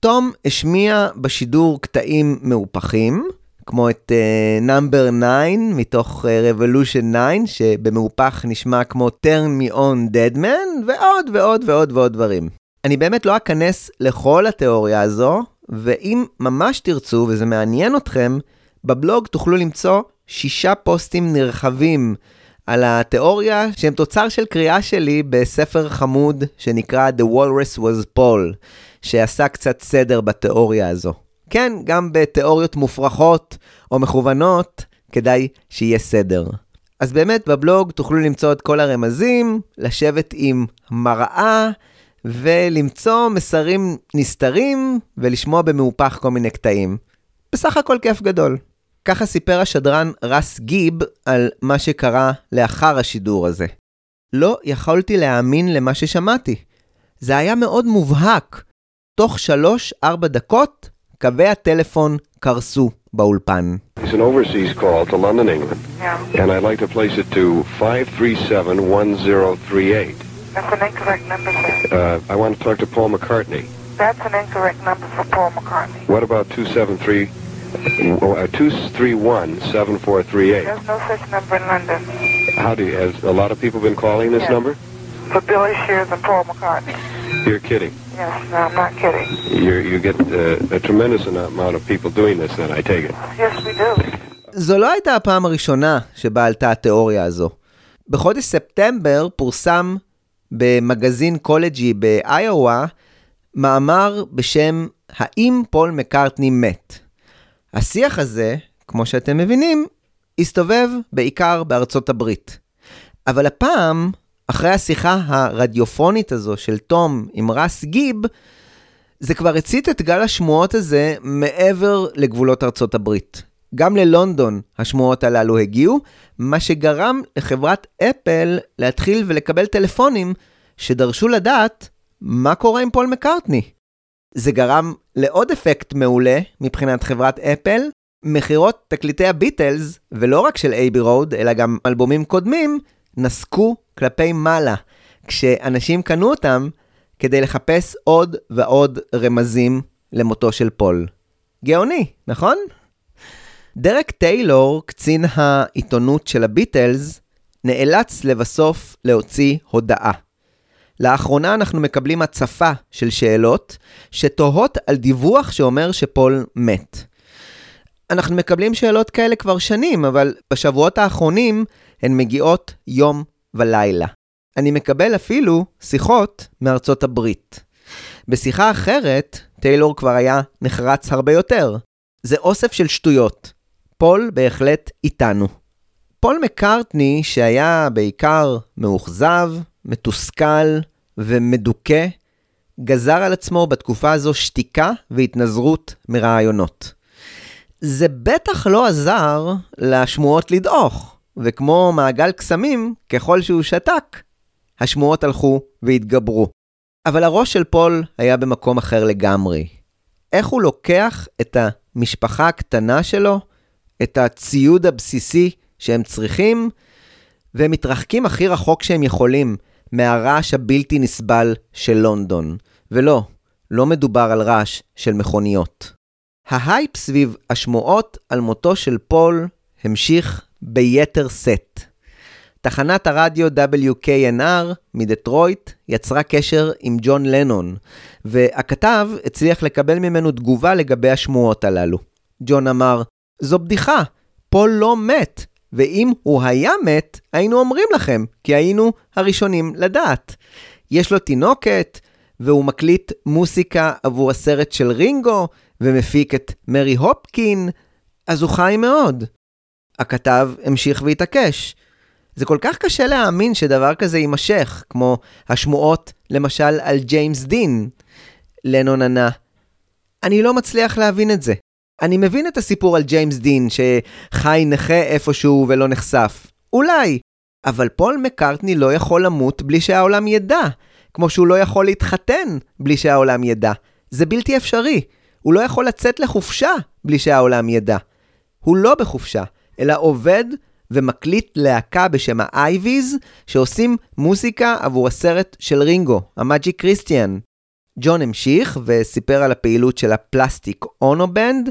תום השמיע בשידור קטעים מהופכים, כמו את number uh, 9 מתוך uh, Revolution 9, שבמהופך נשמע כמו Turn Me On Dead Man, ועוד ועוד ועוד ועוד דברים. אני באמת לא אכנס לכל התיאוריה הזו, ואם ממש תרצו וזה מעניין אתכם, בבלוג תוכלו למצוא שישה פוסטים נרחבים על התיאוריה שהם תוצר של קריאה שלי בספר חמוד שנקרא The Walrus was Paul, שעשה קצת סדר בתיאוריה הזו. כן, גם בתיאוריות מופרכות או מכוונות, כדאי שיהיה סדר. אז באמת בבלוג תוכלו למצוא את כל הרמזים, לשבת עם מראה ולמצוא מסרים נסתרים ולשמוע במהופך כל מיני קטעים. בסך הכל כיף גדול. ככה סיפר השדרן רס גיב על מה שקרה לאחר השידור הזה. לא יכולתי להאמין למה ששמעתי. זה היה מאוד מובהק. תוך 3-4 דקות קווי הטלפון קרסו באולפן. It's an overseas call to London, England. Yeah. And I'd like to place it to 537-1038. That's an incorrect number, sir. Uh, I want to talk to Paul McCartney. That's an incorrect number for Paul McCartney. What about 273, uh, 231-7438? There's no such number in London. How do you, has a lot of people been calling this Yes. number? For Billy Shears and Paul McCartney. You're kidding. Yes, no, I'm not kidding. You're, you get uh, a tremendous amount of people doing this then, I take it. Yes, we do. זו לא הייתה הפעם הראשונה שבה עלתה התיאוריה הזו. בחודש ספטמבר פורסם במגזין קולג'י באיואה מאמר בשם "האם פול מקארטני מת?". השיח הזה, כמו שאתם מבינים, הסתובב בעיקר בארצות הברית. אבל הפעם, אחרי השיחה הרדיופונית הזו של תום עם רס גיב, זה כבר הצית את גל השמועות הזה מעבר לגבולות ארצות הברית. גם ללונדון השמועות הללו הגיעו, מה שגרם לחברת אפל להתחיל ולקבל טלפונים שדרשו לדעת מה קורה עם פול מקארטני. זה גרם לעוד אפקט מעולה מבחינת חברת אפל, מכירות תקליטי הביטלס, ולא רק של Abbey Road, אלא גם אלבומים קודמים, נסקו כלפי מעלה, כשאנשים קנו אותם כדי לחפש עוד ועוד רמזים למותו של פול. גאוני, נכון? דרק טיילור, קצין העיתונות של הביטלס, נאלץ לבסוף להוציא הודעה. לאחרונה אנחנו מקבלים הצפה של שאלות שתוהות על דיווח שאומר שפול מת. אנחנו מקבלים שאלות כאלה כבר שנים, אבל בשבועות האחרונים הן מגיעות יום ולילה. אני מקבל אפילו שיחות מארצות הברית. בשיחה אחרת, טיילור כבר היה נחרץ הרבה יותר. זה אוסף של שטויות. פול בהחלט איתנו. פול מקארטני, שהיה בעיקר מאוכזב, מתוסכל ומדוכא, גזר על עצמו בתקופה הזו שתיקה והתנזרות מרעיונות. זה בטח לא עזר לשמועות לדעוך, וכמו מעגל קסמים, ככל שהוא שתק, השמועות הלכו והתגברו. אבל הראש של פול היה במקום אחר לגמרי. איך הוא לוקח את המשפחה הקטנה שלו, את הציוד הבסיסי שהם צריכים, והם מתרחקים הכי רחוק שהם יכולים מהרעש הבלתי נסבל של לונדון. ולא, לא מדובר על רעש של מכוניות. ההייפ סביב השמועות על מותו של פול המשיך ביתר שאת. תחנת הרדיו WKNR מדטרויט יצרה קשר עם ג'ון לנון, והכתב הצליח לקבל ממנו תגובה לגבי השמועות הללו. ג'ון אמר, זו בדיחה, פול לא מת, ואם הוא היה מת, היינו אומרים לכם, כי היינו הראשונים לדעת. יש לו תינוקת, והוא מקליט מוסיקה עבור הסרט של רינגו, ומפיק את מרי הופקין, אז הוא חי מאוד. הכתב המשיך והתעקש. זה כל כך קשה להאמין שדבר כזה יימשך, כמו השמועות, למשל, על ג'יימס דין. לנון ענה, אני לא מצליח להבין את זה. אני מבין את הסיפור על ג'יימס דין, שחי נכה איפשהו ולא נחשף. אולי. אבל פול מקארטני לא יכול למות בלי שהעולם ידע, כמו שהוא לא יכול להתחתן בלי שהעולם ידע. זה בלתי אפשרי. הוא לא יכול לצאת לחופשה בלי שהעולם ידע. הוא לא בחופשה, אלא עובד ומקליט להקה בשם ה-Iveys, שעושים מוזיקה עבור הסרט של רינגו, ה-Magic Christian. ג'ון המשיך וסיפר על הפעילות של הפלסטיק אונו בנד,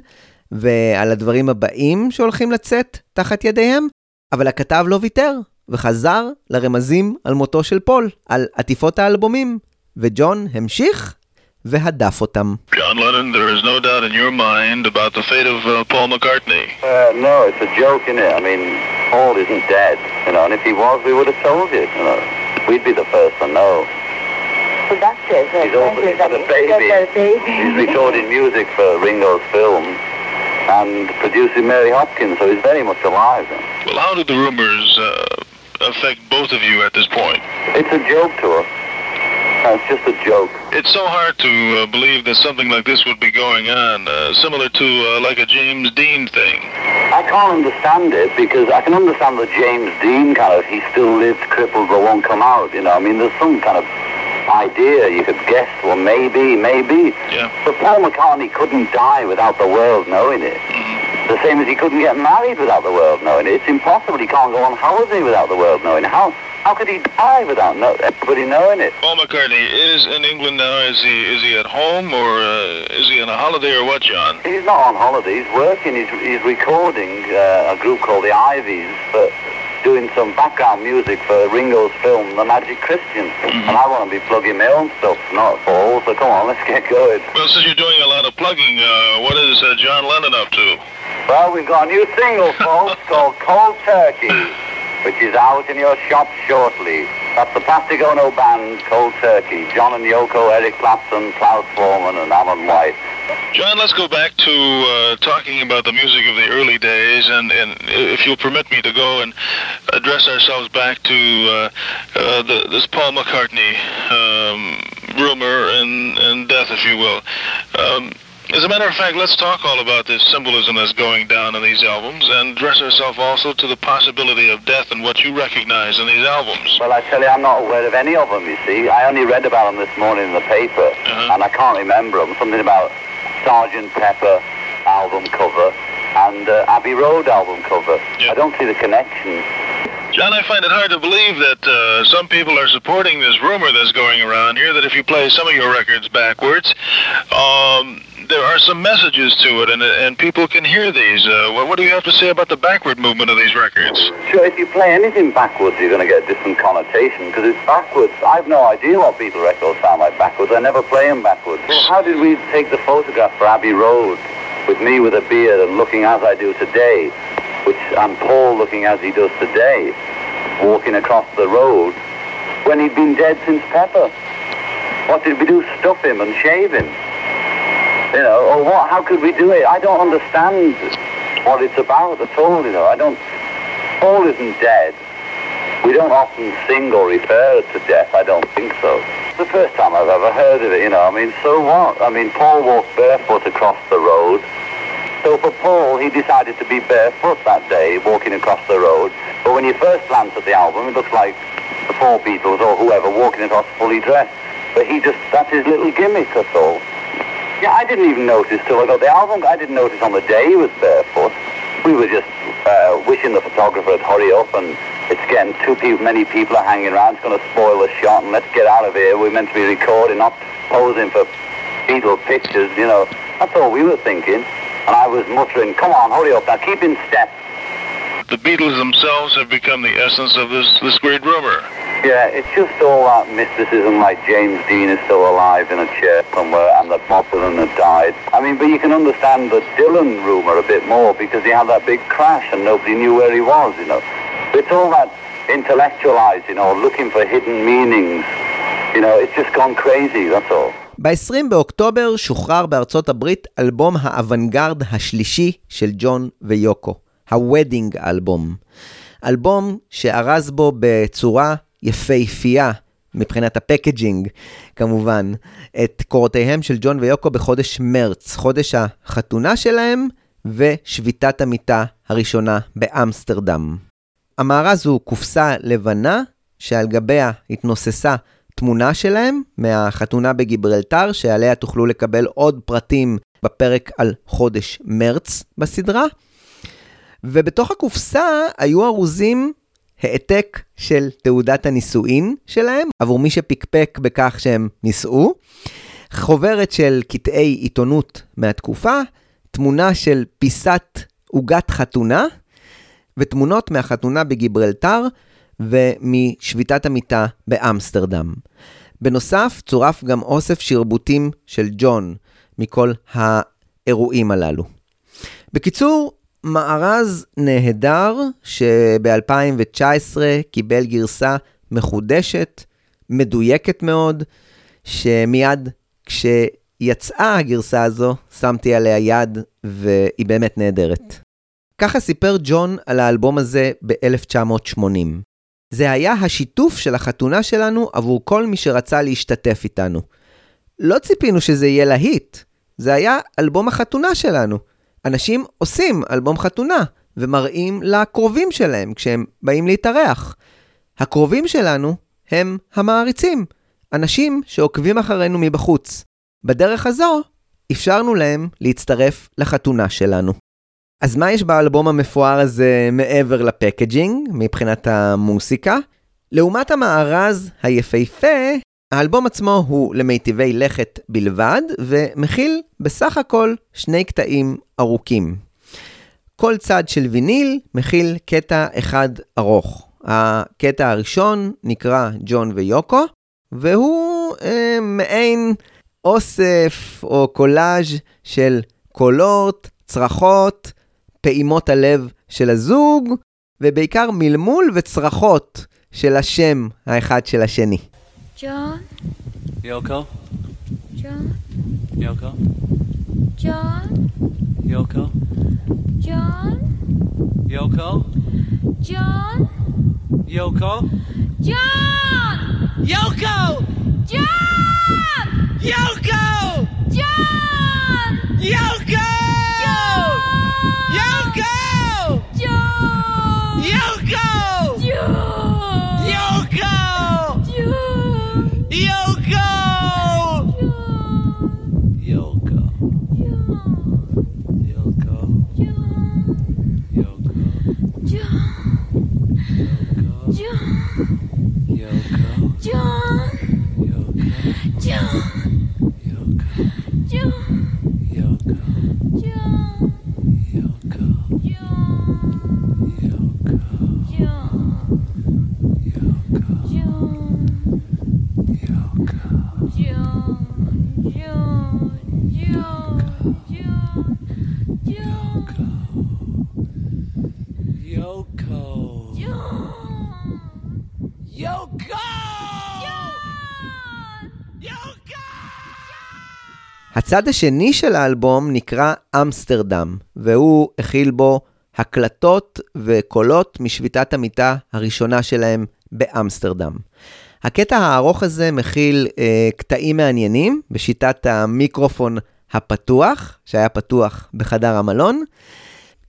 ועל הדברים הבאים שהולכים לצאת תחת ידיהם, אבל הכתב לא ויתר, וחזר לרמזים על מותו של פול, על עטיפות האלבומים, וג'ון המשיך והדף אותם. John Lennon, there is no doubt in your mind about the fate of uh, Paul McCartney. Uh, no, it's a joke, is it? I mean, Paul isn't dead, you know, and if he was, we would have told you, you know. We'd be the first to know. So that's it. He's also he's got baby. He's recording music for Ringo's film and producing Mary Hopkins, so he's very much alive. Well, how did the rumors uh, affect both of you at this point? It's a joke to us. Uh, It's just a joke. It's so hard to uh, believe that something like this would be going on, uh, similar to uh, like a James Dean thing. I can't understand it because I can understand the James Dean kind of, he still lived crippled but won't come out, you know. I mean, there's some kind of idea you could guess, well, maybe, maybe. Yeah. But Paul McCartney couldn't die without the world knowing it. Mm. The same as he couldn't get married without the world knowing it. It's impossible. He can't go on holiday without the world knowing it. How, how could he die without know, everybody knowing it? Paul McCartney is in England now. Is he is he at home or uh, is he on a holiday or what, John? He's not on holiday. He's working. He's, he's recording uh, a group called the Ivies, but doing some background music for Ringo's film, The Magic Christian. And I want to be plugging my own stuff, not Paul. So come on, let's get going. Well, since you're doing a lot of plugging, uh, what is uh, John Lennon up to? Well, we've got a new single, folks, called Cold Turkey, which is out in your shop shortly. That's the Plastic Ono Band, Cold Turkey. John and Yoko, Eric Clapton, Klaus Foreman, and Alan White. John, let's go back to uh, talking about the music of the early days, and, and if you'll permit me to go and address ourselves back to uh, uh, the, this Paul McCartney um, rumor and, and death, if you will. Um, as a matter of fact, let's talk all about this symbolism that's going down in these albums and address ourselves also to the possibility of death and what you recognize in these albums. Well, I tell you, I'm not aware of any of them, you see. I only read about them this morning in the paper, and I can't remember them. Something about Sergeant Pepper album cover and uh, Abbey Road album cover. I don't see the connection. John, I find it hard to believe that uh, some people are supporting this rumor that's going around here that if you play some of your records backwards, um, there are some messages to it, and, and people can hear these. Uh, what, what do you have to say about the backward movement of these records? Sure, if you play anything backwards, you're going to get a different connotation because it's backwards. I've no idea what Beatle records sound like backwards. I never play them backwards. Well, how did we take the photograph for Abbey Road with me with a beard and looking as I do today, which I'm Paul looking as he does today, walking across the road when he'd been dead since Pepper? What did we do? Stuff him and shave him? You know, or what? How could we do it? I don't understand what it's about at all. You know, I don't. Paul isn't dead. We don't often sing or refer to death. I don't think so. It's the first time I've ever heard of it. You know, I mean, so what? I mean, Paul walked barefoot across the road. So for Paul, he decided to be barefoot that day, walking across the road. But when you first glance at the album, it looks like the four Beatles or whoever walking across fully dressed. But he just, that's his little gimmick, that's all. Yeah, I didn't even notice till I got the album. I didn't notice on the day he was barefoot. We were just uh, wishing the photographer would hurry up and it's getting too people, many people are hanging around. It's going to spoil the shot and let's get out of here. We're meant to be recording, not posing for Beatle pictures, you know. That's all we were thinking. And I was muttering, come on, hurry up now, keep in step. The Beatles themselves have become the essence of this, this great rumor. Yeah, it's just all that mysticism, like James Dean is still alive in a chair somewhere, and that Bob Dylan had died. I mean, but you can understand the Dylan rumor a bit more because he had that big crash and nobody knew where he was. You know, it's all that intellectualizing or looking for hidden meanings. You know, it's just gone crazy. That's all. ב-20 באוקטובר שוחרר בארצות הברית אלבום האוונגרד השלישי של ג'ון ויוקו, ה-Wedding Album. אלבום שארז בו בצורה יפהפייה, מבחינת ה-packaging כמובן, את קורותיהם של ג'ון ויוקו בחודש מרץ, חודש החתונה שלהם ושביתת המיטה הראשונה באמסטרדם. המארז הוא קופסה לבנה שעל גביה התנוססה תמונה שלהם מהחתונה בגיברלטר, שעליה תוכלו לקבל עוד פרטים בפרק על חודש מרץ בסדרה. ובתוך הקופסה היו ארוזים העתק של תעודת הנישואין שלהם, עבור מי שפקפק בכך שהם נישאו, חוברת של קטעי עיתונות מהתקופה, תמונה של פיסת עוגת חתונה, ותמונות מהחתונה בגיברלטר ומשביתת המיטה באמסטרדם. בנוסף, צורף גם אוסף שרבוטים של ג'ון מכל האירועים הללו. בקיצור, מארז נהדר שב-2019 קיבל גרסה מחודשת, מדויקת מאוד, שמיד כשיצאה הגרסה הזו, שמתי עליה יד והיא באמת נהדרת. ככה סיפר ג'ון על האלבום הזה ב-1980. זה היה השיתוף של החתונה שלנו עבור כל מי שרצה להשתתף איתנו. לא ציפינו שזה יהיה להיט, זה היה אלבום החתונה שלנו. אנשים עושים אלבום חתונה ומראים לקרובים שלהם כשהם באים להתארח. הקרובים שלנו הם המעריצים, אנשים שעוקבים אחרינו מבחוץ. בדרך הזו אפשרנו להם להצטרף לחתונה שלנו. אז מה יש באלבום המפואר הזה מעבר לפקג'ינג, מבחינת המוסיקה? לעומת המארז היפהפה, האלבום עצמו הוא למיטיבי לכת בלבד, ומכיל בסך הכל שני קטעים ארוכים. כל צד של ויניל מכיל קטע אחד ארוך. הקטע הראשון נקרא ג'ון ויוקו, והוא אה, מעין אוסף או קולאז' של קולות, צרחות, פעימות הלב של הזוג, ובעיקר מלמול וצרחות של השם האחד של השני. ג'ון? יוקו? ג'ון? יוקו? ג'ון? יוקו? ג'ון? יוקו? ג'ון! יוקו! ג'ון! יוקו! ג'ון! יוקו! Yoko! הצד השני של האלבום נקרא אמסטרדם, והוא הכיל בו הקלטות וקולות משביתת המיטה הראשונה שלהם באמסטרדם. הקטע הארוך הזה מכיל אה, קטעים מעניינים בשיטת המיקרופון הפתוח, שהיה פתוח בחדר המלון.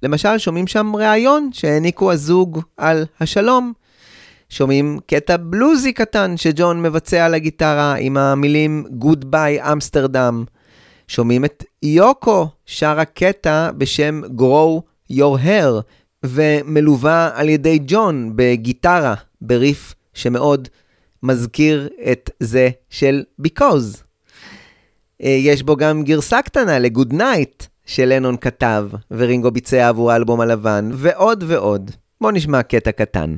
למשל, שומעים שם ראיון שהעניקו הזוג על השלום. שומעים קטע בלוזי קטן שג'ון מבצע על הגיטרה עם המילים Good by אמסטרדם. שומעים את יוקו שרה קטע בשם Grow Your Hair, ומלווה על ידי ג'ון בגיטרה, בריף שמאוד מזכיר את זה של Because. אה, יש בו גם גרסה קטנה ל-Good Night שלנון כתב, ורינגו ביצע עבור האלבום הלבן, ועוד ועוד. בואו נשמע קטע קטן.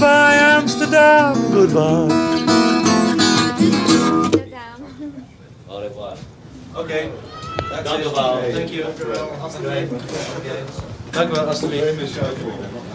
Goodbye, Amsterdam. Goodbye. Au revoir. Okay. Dank u wel. Thank you. Dank u wel.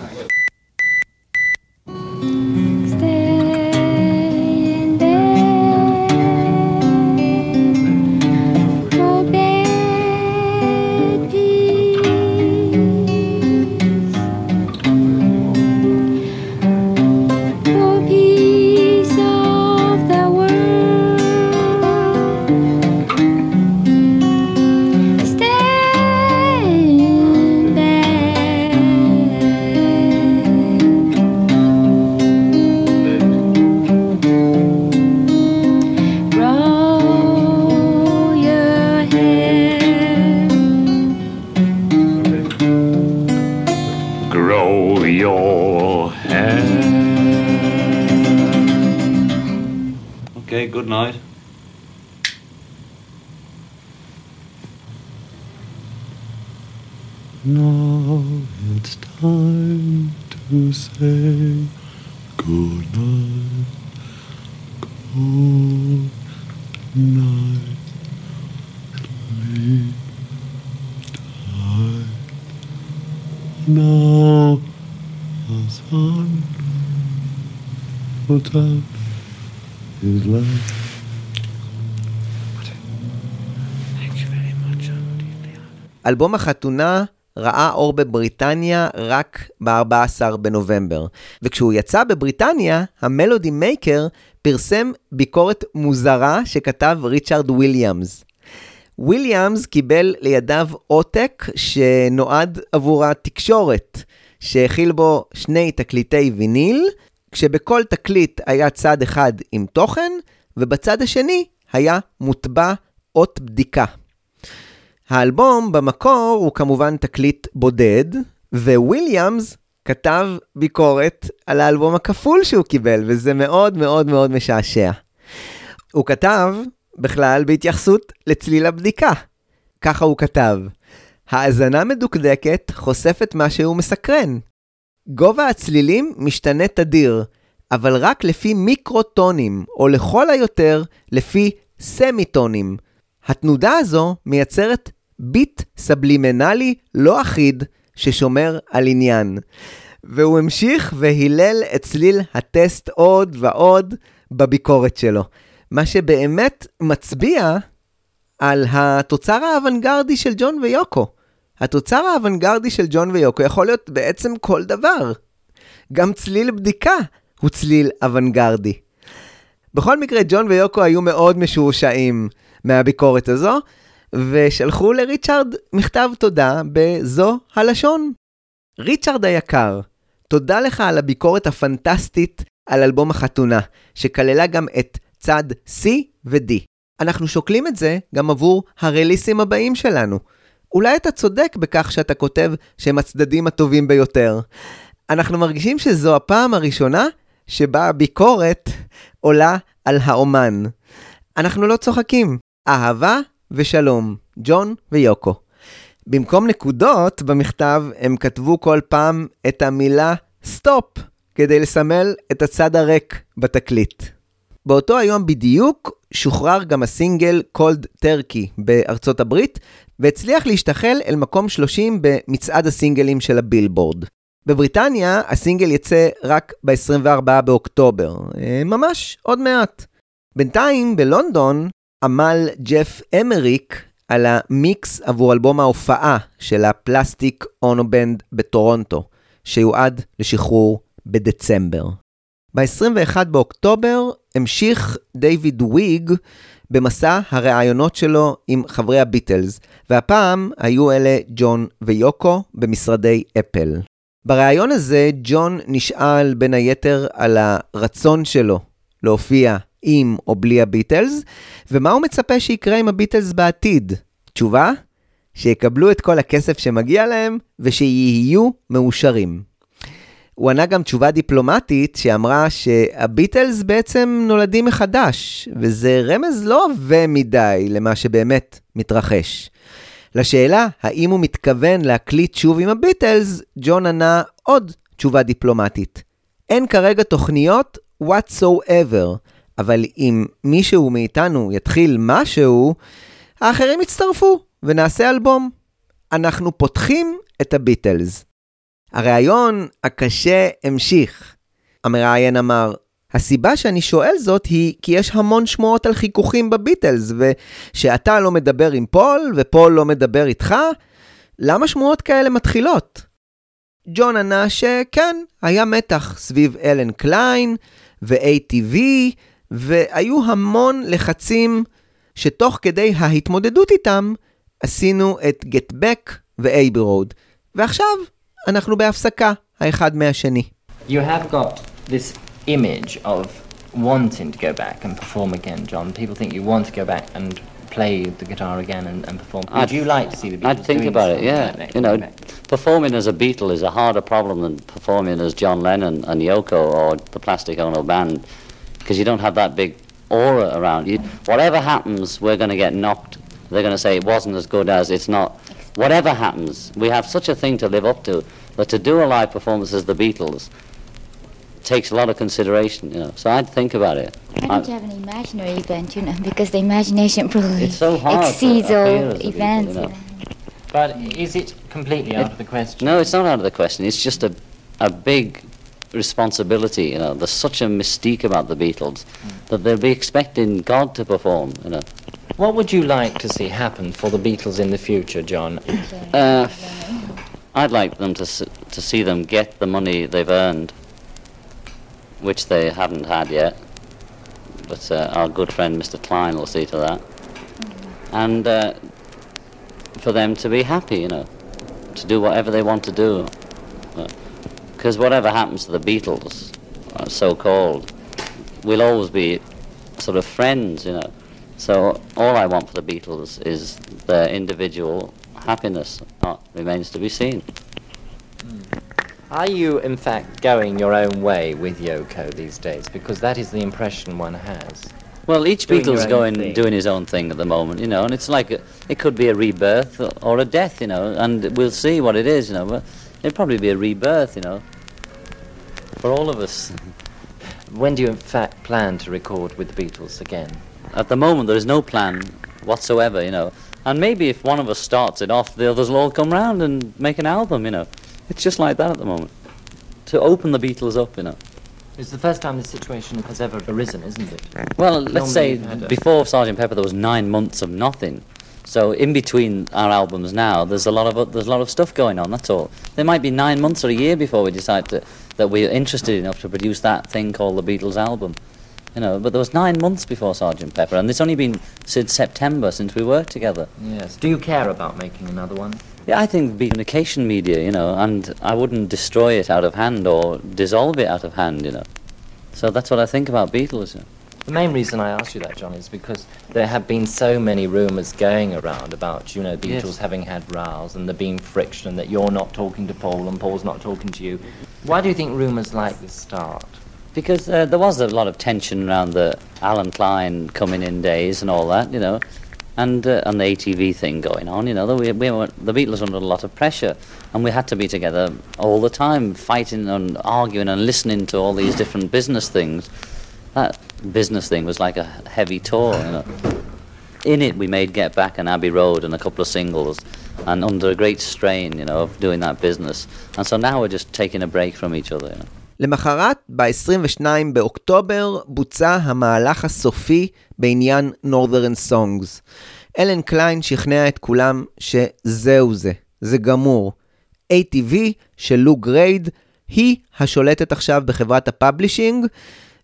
Out his light. אלבום החתונה ראה אור בבריטניה רק ב-14 בנובמבר, וכשהוא יצא בבריטניה, ה-Melody Maker פרסם ביקורת מוזרה שכתב ריצ'רד וויליאמס. וויליאמס קיבל לידיו עותק שנועד עבור התקשורת, שהכיל בו שני תקליטי ויניל, כשבכל תקליט היה צד אחד עם תוכן, ובצד השני היה מוטבע אות בדיקה. האלבום במקור הוא כמובן תקליט בודד, וויליאמס כתב ביקורת על האלבום הכפול שהוא קיבל, וזה מאוד מאוד מאוד משעשע. הוא כתב בכלל בהתייחסות לצליל הבדיקה. ככה הוא כתב: האזנה מדוקדקת חושפת משהו מסקרן. גובה הצלילים משתנה תדיר, אבל רק לפי מיקרוטונים, או לכל היותר לפי סמיטונים. התנודה הזו מייצרת ביט סבלימנלי לא אחיד ששומר על עניין. והוא המשיך והילל את צליל הטסט עוד ועוד בביקורת שלו. מה שבאמת מצביע על התוצר האוונגרדי של ג'ון ויוקו. התוצר האוונגרדי של ג'ון ויוקו יכול להיות בעצם כל דבר. גם צליל בדיקה הוא צליל אוונגרדי. בכל מקרה, ג'ון ויוקו היו מאוד משועשעים מהביקורת הזו, ושלחו לריצ'רד מכתב תודה בזו הלשון. ריצ'רד היקר, תודה לך על הביקורת הפנטסטית על אלבום החתונה, שכללה גם את צד C ו-D. אנחנו שוקלים את זה גם עבור הרליסים הבאים שלנו. אולי אתה צודק בכך שאתה כותב שהם הצדדים הטובים ביותר. אנחנו מרגישים שזו הפעם הראשונה שבה הביקורת עולה על האומן. אנחנו לא צוחקים. אהבה ושלום, ג'ון ויוקו. במקום נקודות במכתב, הם כתבו כל פעם את המילה סטופ, כדי לסמל את הצד הריק בתקליט. באותו היום בדיוק שוחרר גם הסינגל Cold Turkey בארצות הברית, והצליח להשתחל אל מקום 30 במצעד הסינגלים של הבילבורד. בבריטניה הסינגל יצא רק ב-24 באוקטובר, אה, ממש עוד מעט. בינתיים בלונדון עמל ג'ף אמריק על המיקס עבור אלבום ההופעה של ה-Plastic Ono Band בטורונטו, שיועד לשחרור בדצמבר. ב-21 באוקטובר המשיך דיוויד וויג במסע הראיונות שלו עם חברי הביטלס, והפעם היו אלה ג'ון ויוקו במשרדי אפל. בריאיון הזה ג'ון נשאל בין היתר על הרצון שלו להופיע עם או בלי הביטלס, ומה הוא מצפה שיקרה עם הביטלס בעתיד. תשובה? שיקבלו את כל הכסף שמגיע להם ושיהיו מאושרים. הוא ענה גם תשובה דיפלומטית שאמרה שהביטלס בעצם נולדים מחדש, וזה רמז לא עבה מדי למה שבאמת מתרחש. לשאלה האם הוא מתכוון להקליט שוב עם הביטלס, ג'ון ענה עוד תשובה דיפלומטית. אין כרגע תוכניות whatsoever, אבל אם מישהו מאיתנו יתחיל משהו, האחרים יצטרפו ונעשה אלבום. אנחנו פותחים את הביטלס. הריאיון הקשה המשיך. המראיין אמר, הסיבה שאני שואל זאת היא כי יש המון שמועות על חיכוכים בביטלס, ושאתה לא מדבר עם פול, ופול לא מדבר איתך, למה שמועות כאלה מתחילות? ג'ון ענה שכן, היה מתח סביב אלן קליין ו-ATV, והיו המון לחצים שתוך כדי ההתמודדות איתם, עשינו את Back ו-Abbey Road. ועכשיו אנחנו בהפסקה, האחד מהשני. You have got this image of wanting to go back and perform again, John. People think you want to go back and play the guitar again and, and perform. Would you like to see the Beatles I'd think about it, yeah. like? You know, performing as a Beatle is a harder problem than performing as John Lennon and Yoko or the Plastic Ono Band because you don't have that big aura around you. Whatever happens, we're going to get knocked. They're going to say it wasn't as good as it's not. Whatever happens, we have such a thing to live up to that to do a live performance as the Beatles takes a lot of consideration, you know. So I'd think about it. I don't have an imaginary event, you know, because the imagination probably It's so hard exceeds all as a Beatle, events. you know. But is it completely out of the question? No, it's not out of the question. It's just a, a big responsibility, you know. There's such a mystique about the Beatles that they'll be expecting God to perform, you know. What would you like to see happen for the Beatles in the future, John? Uh, I'd like them to s- to see them get the money they've earned, which they haven't had yet. But uh, our good friend Mr. Klein will see to that, and uh, for them to be happy, you know, to do whatever they want to do. Because whatever happens to the Beatles, uh, so-called, we'll always be sort of friends, you know. So all I want for the Beatles is their individual happiness. That remains to be seen. Are you, in fact, going your own way with Yoko these days? Because that is the impression one has. Well, each Doing Beatle's going thing. doing his own thing at the moment, you know, and it's like a, it could be a rebirth or a death, you know, and we'll see what it is, you know. But it'll probably be a rebirth, you know, for all of us. When do you, in fact, plan to record with the Beatles again? At the moment, there is no plan whatsoever, you know. And maybe if one of us starts it off, the others will all come round and make an album, you know. It's just like that at the moment. To open the Beatles up, you know. It's the first time this situation has ever arisen, isn't it? Well, let's Normally say before Sergeant Pepper, there was nine months of nothing. So in between our albums now, there's a lot of there's a lot of stuff going on. That's all. There might be nine months or a year before we decide to, that we're interested enough to produce that thing called the Beatles album. You know, but there was nine months before Sergeant Pepper, and it's only been since September since we worked together. Yes. Do you care about making another one? Yeah, I think communication media, you know, and I wouldn't destroy it out of hand or dissolve it out of hand, you know. So that's what I think about Beatles. The main reason I asked you that, John, is because there have been so many rumours going around about, you know, Beatles Yes. having had rows and there being friction, that you're not talking to Paul and Paul's not talking to you. Why do you think rumours like this start? Because uh, there was a lot of tension around the Alan Klein coming in days and all that, you know, and uh, and the ATV thing going on, you know. We, we were, the Beatles under a lot of pressure, and we had to be together all the time, fighting and arguing and listening to all these different business things. That business thing was like a heavy tour, you know. In it, we made Get Back and Abbey Road and a couple of singles, and under a great strain, you know, of doing that business. And so now we're just taking a break from each other, you know. למחרת, ב-22 באוקטובר, בוצע המהלך הסופי בעניין Northern Songs. אלן קליין שכנע את כולם שזהו זה, זה גמור. ATV של לו גרייד היא השולטת עכשיו בחברת ה-publishing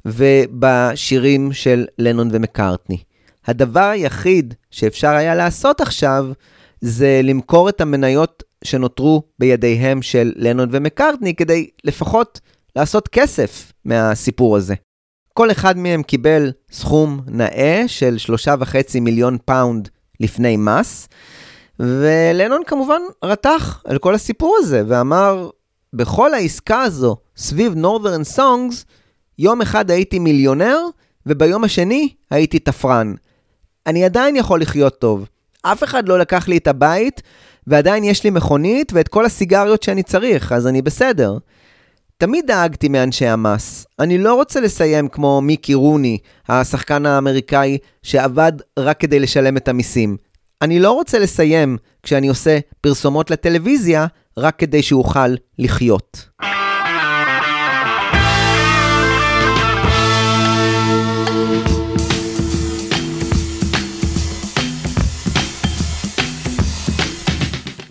ובשירים של לנון ומקארטני. הדבר היחיד שאפשר היה לעשות עכשיו זה למכור את המניות שנותרו בידיהם של לנון ומקארטני כדי לפחות לעשות כסף מהסיפור הזה. כל אחד מהם קיבל סכום נאה של שלושה וחצי מיליון פאונד לפני מס, ולנון כמובן רתח על כל הסיפור הזה ואמר, בכל העסקה הזו סביב Northern Songs, יום אחד הייתי מיליונר, וביום השני הייתי תפרן. אני עדיין יכול לחיות טוב. אף אחד לא לקח לי את הבית, ועדיין יש לי מכונית ואת כל הסיגריות שאני צריך, אז אני בסדר. תמיד דאגתי מאנשי המס. אני לא רוצה לסיים כמו מיקי רוני, השחקן האמריקאי שעבד רק כדי לשלם את המיסים. אני לא רוצה לסיים כשאני עושה פרסומות לטלוויזיה רק כדי שאוכל לחיות.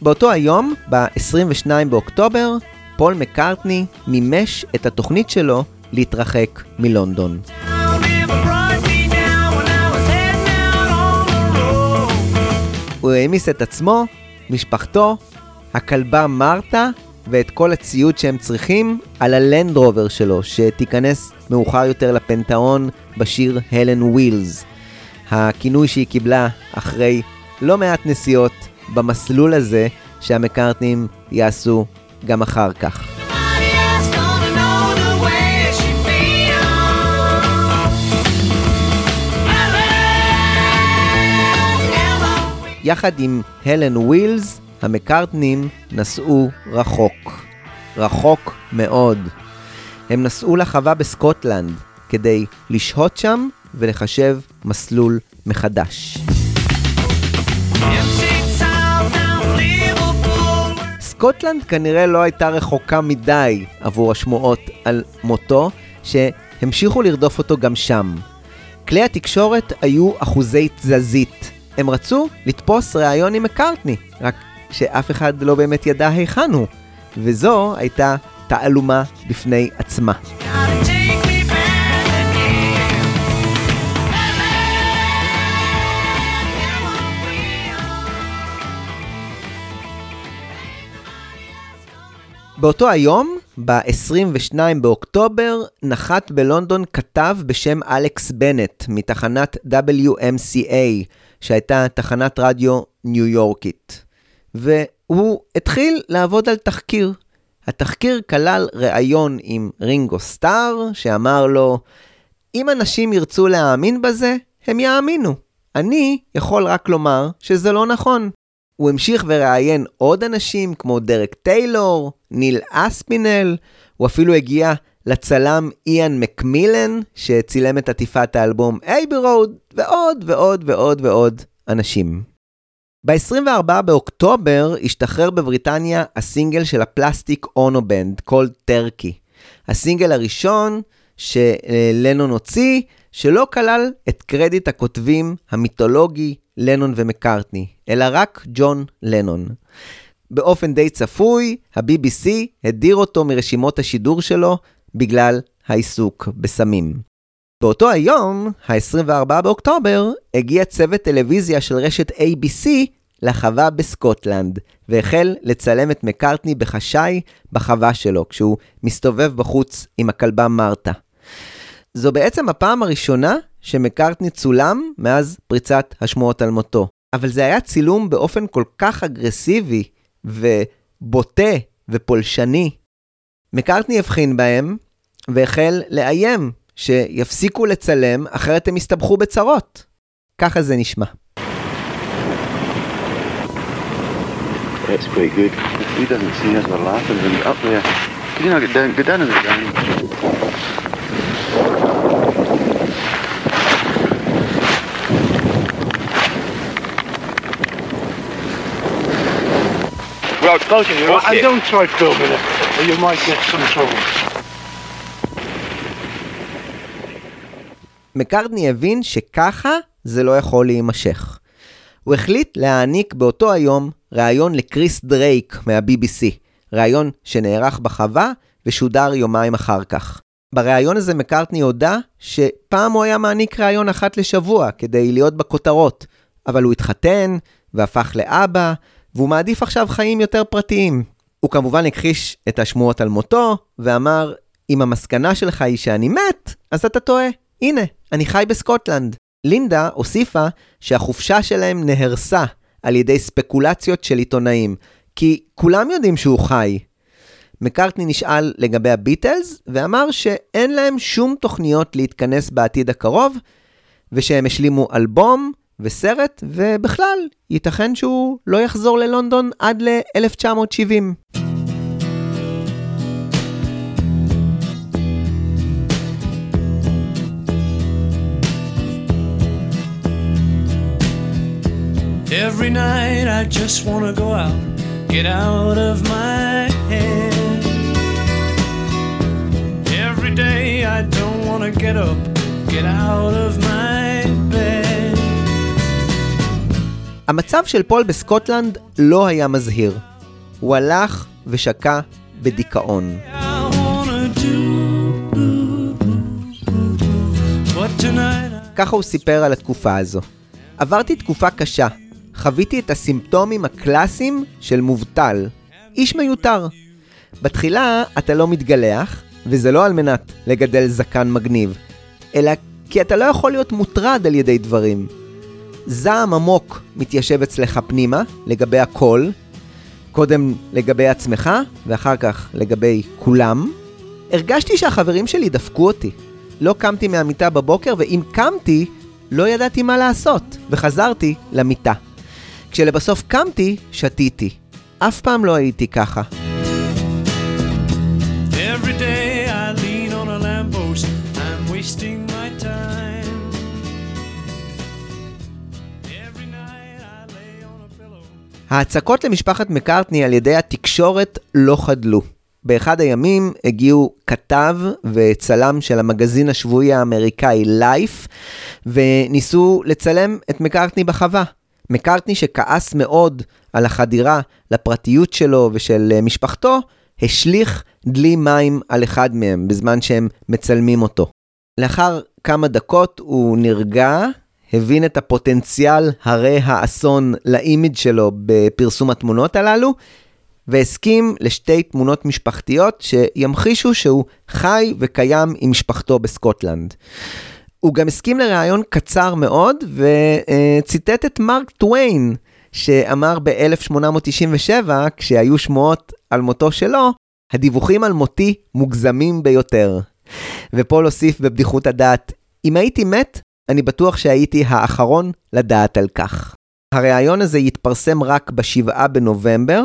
באותו היום, ב-22 באוקטובר, פול מקארטני מימש את התוכנית שלו להתרחק מלונדון. הוא העמיס את עצמו, משפחתו, הכלבה מרתה ואת כל הציוד שהם צריכים על הלנדרובר שלו, שתיכנס מאוחר יותר לפנתאון בשיר הלן ווילס. הכינוי שהיא קיבלה אחרי לא מעט נסיעות במסלול הזה שהמקארטנים יעשו גם אחר כך. יחד עם הלן ווילס, המקארטנים נסעו רחוק. רחוק מאוד. הם נסעו לחווה בסקוטלנד כדי לשהות שם ולחשב מסלול מחדש. סקוטלנד כנראה לא הייתה רחוקה מדי עבור השמועות על מותו, שהמשיכו לרדוף אותו גם שם. כלי התקשורת היו אחוזי תזזית. הם רצו לתפוס ראיון עם מקארטני, רק שאף אחד לא באמת ידע היכן הוא, וזו הייתה תעלומה בפני עצמה. באותו היום, ב-22 באוקטובר, נחת בלונדון כתב בשם אלכס בנט מתחנת WMCA, שהייתה תחנת רדיו ניו יורקית. והוא התחיל לעבוד על תחקיר. התחקיר כלל ראיון עם רינגו סטאר, שאמר לו, אם אנשים ירצו להאמין בזה, הם יאמינו. אני יכול רק לומר שזה לא נכון. הוא המשיך וראיין עוד אנשים כמו דרק טיילור, ניל אספינל, הוא אפילו הגיע לצלם איאן מקמילן, שצילם את עטיפת האלבום Abbey Road, ועוד ועוד ועוד ועוד אנשים. ב-24 באוקטובר השתחרר בבריטניה הסינגל של ה-Plastic Ono Band, Cold Turkey. הסינגל הראשון שלנון הוציא, שלא כלל את קרדיט הכותבים המיתולוגי לנון ומקארטני, אלא רק ג'ון לנון. באופן די צפוי, ה-BBC הדיר אותו מרשימות השידור שלו בגלל העיסוק בסמים. באותו היום, ה-24 באוקטובר, הגיע צוות טלוויזיה של רשת ABC לחווה בסקוטלנד, והחל לצלם את מקארטני בחשאי בחווה שלו, כשהוא מסתובב בחוץ עם הכלבה מרתה. זו בעצם הפעם הראשונה שמקארטני צולם מאז פריצת השמועות על מותו. אבל זה היה צילום באופן כל כך אגרסיבי ובוטה ופולשני. מקארטני הבחין בהם והחל לאיים שיפסיקו לצלם אחרת הם יסתבכו בצרות. ככה זה נשמע. That's good. If he doesn't see us, we're laughing. When up there, can you not get down? Down in the ground. Well, closing your Well, and don't try filming it, or you might get some trouble. מקארטני הבין שככה זה לא יכול להימשך. הוא החליט להעניק באותו היום ראיון לקריס דרייק מה-BBC, ראיון שנערך בחווה ושודר יומיים אחר כך. בריאיון הזה מקארטני הודה שפעם הוא היה מעניק ראיון אחת לשבוע כדי להיות בכותרות, אבל הוא התחתן והפך לאבא, והוא מעדיף עכשיו חיים יותר פרטיים. הוא כמובן הכחיש את השמועות על מותו, ואמר, אם המסקנה שלך היא שאני מת, אז אתה טועה. הנה, אני חי בסקוטלנד. לינדה הוסיפה שהחופשה שלהם נהרסה על ידי ספקולציות של עיתונאים, כי כולם יודעים שהוא חי. מקארטני נשאל לגבי הביטלס, ואמר שאין להם שום תוכניות להתכנס בעתיד הקרוב, ושהם השלימו אלבום וסרט, ובכלל, ייתכן שהוא לא יחזור ללונדון עד ל-1970. Every night I just want to go out, get out of my head. Every day I don't want to get up, get out of my המצב של פול בסקוטלנד לא היה מזהיר. הוא הלך ושקע בדיכאון. ככה הוא סיפר על התקופה הזו. עברתי תקופה קשה. חוויתי את הסימפטומים הקלאסיים של מובטל. איש מיותר. בתחילה אתה לא מתגלח, וזה לא על מנת לגדל זקן מגניב, אלא כי אתה לא יכול להיות מוטרד על ידי דברים. זעם עמוק מתיישב אצלך פנימה לגבי הכל, קודם לגבי עצמך, ואחר כך לגבי כולם. הרגשתי שהחברים שלי דפקו אותי. לא קמתי מהמיטה בבוקר, ואם קמתי, לא ידעתי מה לעשות, וחזרתי למיטה. כשלבסוף קמתי, שתיתי. אף פעם לא הייתי ככה. Every day ההצקות למשפחת מקארטני על ידי התקשורת לא חדלו. באחד הימים הגיעו כתב וצלם של המגזין השבועי האמריקאי לייף, וניסו לצלם את מקארטני בחווה. מקארטני שכעס מאוד על החדירה לפרטיות שלו ושל משפחתו, השליך דלי מים על אחד מהם בזמן שהם מצלמים אותו. לאחר כמה דקות הוא נרגע, הבין את הפוטנציאל הרי האסון לאימיג' שלו בפרסום התמונות הללו, והסכים לשתי תמונות משפחתיות שימחישו שהוא חי וקיים עם משפחתו בסקוטלנד. הוא גם הסכים לראיון קצר מאוד וציטט את מרק טוויין, שאמר ב-1897, כשהיו שמועות על מותו שלו, הדיווחים על מותי מוגזמים ביותר. ופול הוסיף בבדיחות הדעת, אם הייתי מת, אני בטוח שהייתי האחרון לדעת על כך. הראיון הזה יתפרסם רק בשבעה בנובמבר,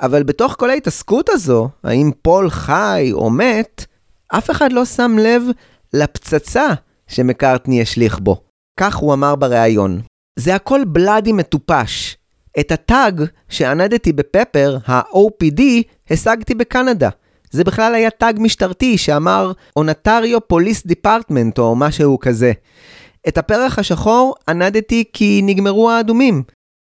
אבל בתוך כל ההתעסקות הזו, האם פול חי או מת, אף אחד לא שם לב לפצצה שמקארטני השליך בו. כך הוא אמר בריאיון. זה הכל bloody מטופש. את ה-tag שענדתי ב-Pepper, ה-OPD, השגתי בקנדה. זה בכלל היה tag משטרתי שאמר Ontario Police Department או משהו כזה. את הפרח השחור ענדתי כי נגמרו האדומים.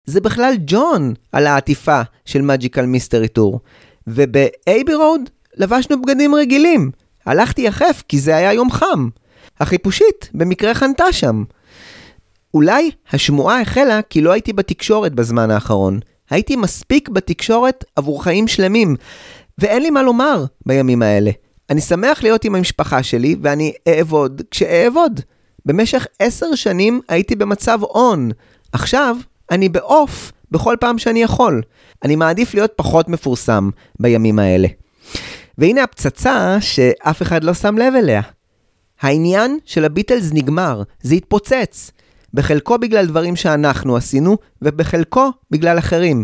זה בכלל ג'ון על העטיפה של Magical Mystery Tour. ובאייבי רוד לבשנו בגדים רגילים. הלכתי יחף כי זה היה יום חם. החיפושית במקרה חנתה שם. אולי השמועה החלה כי לא הייתי בתקשורת בזמן האחרון. הייתי מספיק בתקשורת עבור חיים שלמים, ואין לי מה לומר בימים האלה. אני שמח להיות עם המשפחה שלי, ואני אעבוד כשאעבוד. במשך עשר שנים הייתי במצב און. עכשיו אני בעוף בכל פעם שאני יכול. אני מעדיף להיות פחות מפורסם בימים האלה. והנה הפצצה שאף אחד לא שם לב אליה. העניין של הביטלס נגמר, זה התפוצץ. בחלקו בגלל דברים שאנחנו עשינו, ובחלקו בגלל אחרים.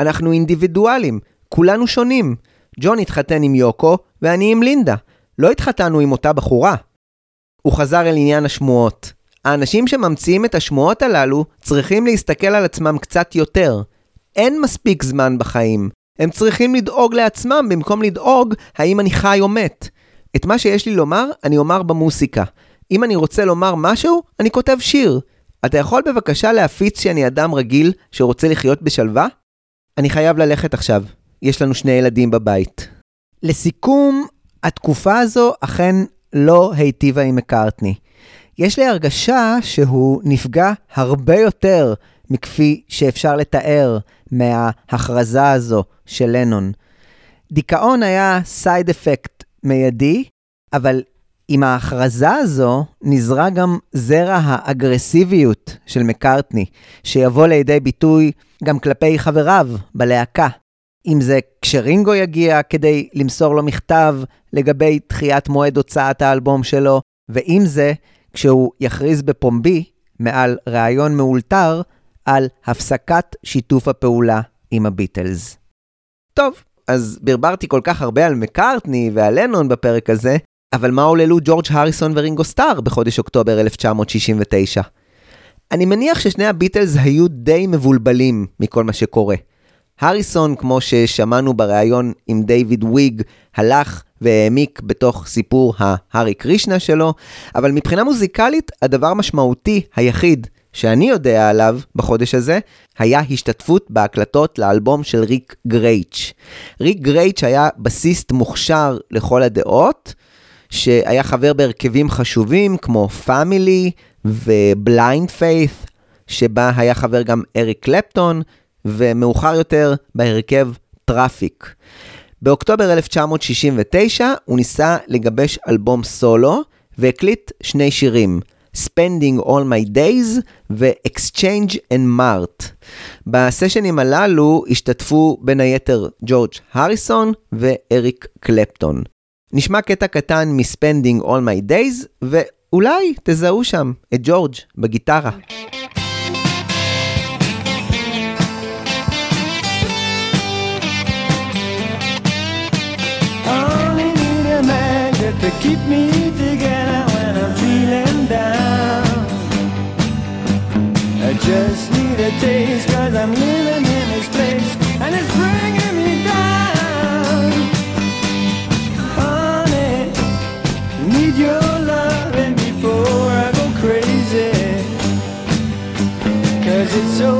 אנחנו אינדיבידואלים, כולנו שונים. ג'ון התחתן עם יוקו, ואני עם לינדה. לא התחתנו עם אותה בחורה. הוא חזר אל עניין השמועות. האנשים שממציאים את השמועות הללו צריכים להסתכל על עצמם קצת יותר. אין מספיק זמן בחיים. הם צריכים לדאוג לעצמם במקום לדאוג האם אני חי או מת. את מה שיש לי לומר, אני אומר במוסיקה. אם אני רוצה לומר משהו, אני כותב שיר. אתה יכול בבקשה להפיץ שאני אדם רגיל שרוצה לחיות בשלווה? אני חייב ללכת עכשיו. יש לנו שני ילדים בבית. לסיכום, התקופה הזו אכן לא היטיבה עם מקארטני. יש לי הרגשה שהוא נפגע הרבה יותר מכפי שאפשר לתאר מההכרזה הזו של לנון. דיכאון היה סייד אפקט מיידי, אבל עם ההכרזה הזו נזרע גם זרע האגרסיביות של מקארטני, שיבוא לידי ביטוי גם כלפי חבריו בלהקה. אם זה כשרינגו יגיע כדי למסור לו מכתב לגבי דחיית מועד הוצאת האלבום שלו, ואם זה כשהוא יכריז בפומבי, מעל ראיון מאולתר, על הפסקת שיתוף הפעולה עם הביטלס. טוב, אז ברברתי כל כך הרבה על מקארטני ועל לנון בפרק הזה, אבל מה עוללו ג'ורג' הריסון ורינגו סטאר בחודש אוקטובר 1969? אני מניח ששני הביטלס היו די מבולבלים מכל מה שקורה. הריסון, כמו ששמענו בריאיון עם דיוויד וויג, הלך והעמיק בתוך סיפור ההארי קרישנה שלו, אבל מבחינה מוזיקלית, הדבר המשמעותי היחיד שאני יודע עליו בחודש הזה, היה השתתפות בהקלטות לאלבום של ריק גרייץ'. ריק גרייץ' היה בסיסט מוכשר לכל הדעות, שהיה חבר בהרכבים חשובים כמו פאמילי וב-Blind Faith, שבה היה חבר גם אריק קלפטון, ומאוחר יותר בהרכב Traffic. באוקטובר 1969 הוא ניסה לגבש אלבום סולו והקליט שני שירים, Spending All My Days ו-Exchange and Mart. בסשנים הללו השתתפו בין היתר ג'ורג' הריסון ואריק קלפטון. נשמע קטע קטן מ-Spending All My Days, ואולי תזהו שם את ג'ורג' בגיטרה. Only keep me together when I'm feeling down. I just need a taste cause I'm living in this place and it's bringing me down. Honey, need your loving before I go crazy. Cause it's so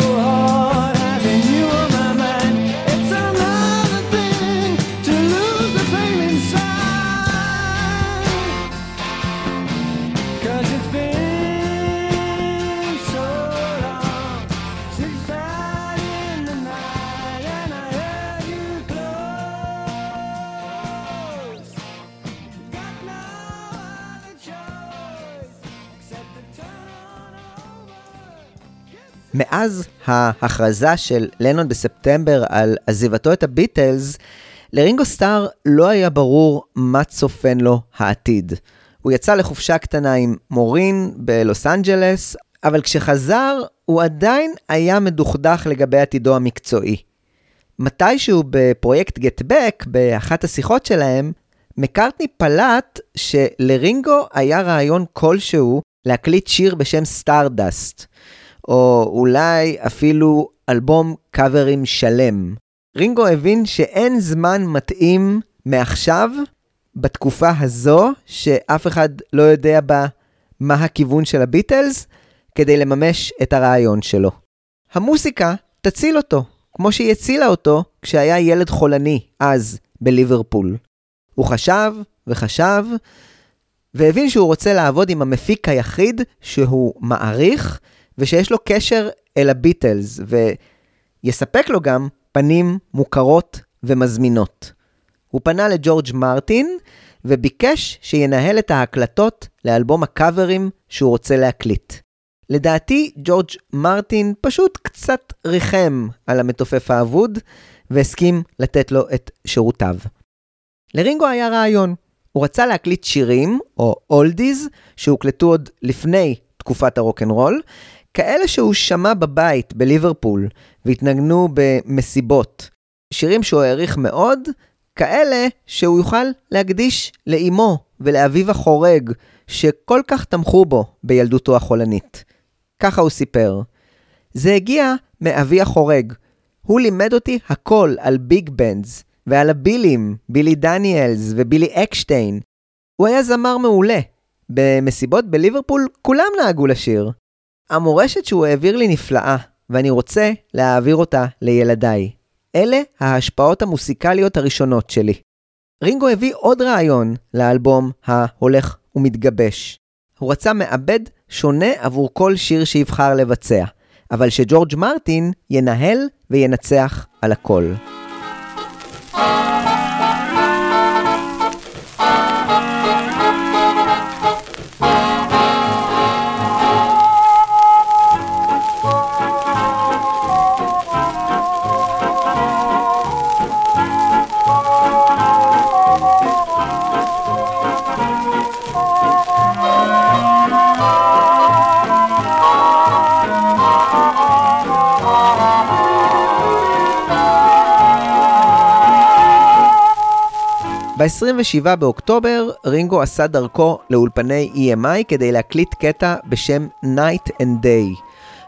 מאז ההכרזה של לנון בספטמבר על עזיבתו את הביטלס, לרינגו סטאר לא היה ברור מה צופן לו העתיד. הוא יצא לחופשה קטנה עם מורין בלוס אנג'לס, אבל כשחזר, הוא עדיין היה מדוכדך לגבי עתידו המקצועי. מתישהו בפרויקט Get Back, באחת השיחות שלהם, מקארטני פלט שלרינגו היה רעיון כלשהו להקליט שיר בשם Stardust, או אולי אפילו אלבום קאברים שלם. רינגו הבין שאין זמן מתאים מעכשיו, בתקופה הזו, שאף אחד לא יודע בה מה הכיוון של הביטלס, כדי לממש את הרעיון שלו. המוסיקה תציל אותו, כמו שהיא הצילה אותו כשהיה ילד חולני, אז, בליברפול. הוא חשב וחשב, והבין שהוא רוצה לעבוד עם המפיק היחיד שהוא מעריך, ושיש לו קשר אל הביטלס, ויספק לו גם פנים מוכרות ומזמינות. הוא פנה לג'ורג' מרטין, וביקש שינהל את ההקלטות לאלבום הקאברים שהוא רוצה להקליט. לדעתי, ג'ורג' מרטין פשוט קצת ריחם על המתופף האבוד, והסכים לתת לו את שירותיו. לרינגו היה רעיון. הוא רצה להקליט שירים, או אולדיז, שהוקלטו עוד לפני תקופת הרוקנרול, כאלה שהוא שמע בבית בליברפול, והתנגנו במסיבות. שירים שהוא העריך מאוד, כאלה שהוא יוכל להקדיש לאימו ולאביו החורג, שכל כך תמכו בו בילדותו החולנית. ככה הוא סיפר. זה הגיע מאבי החורג. הוא לימד אותי הכל על ביג בנדס, ועל הבילים, בילי דניאלס ובילי אקשטיין. הוא היה זמר מעולה. במסיבות בליברפול כולם נהגו לשיר. המורשת שהוא העביר לי נפלאה, ואני רוצה להעביר אותה לילדיי. אלה ההשפעות המוסיקליות הראשונות שלי. רינגו הביא עוד רעיון לאלבום ההולך ומתגבש. הוא רצה מעבד שונה עבור כל שיר שיבחר לבצע, אבל שג'ורג' מרטין ינהל וינצח על הכל. ב-27 באוקטובר רינגו עשה דרכו לאולפני EMI כדי להקליט קטע בשם Night and Day.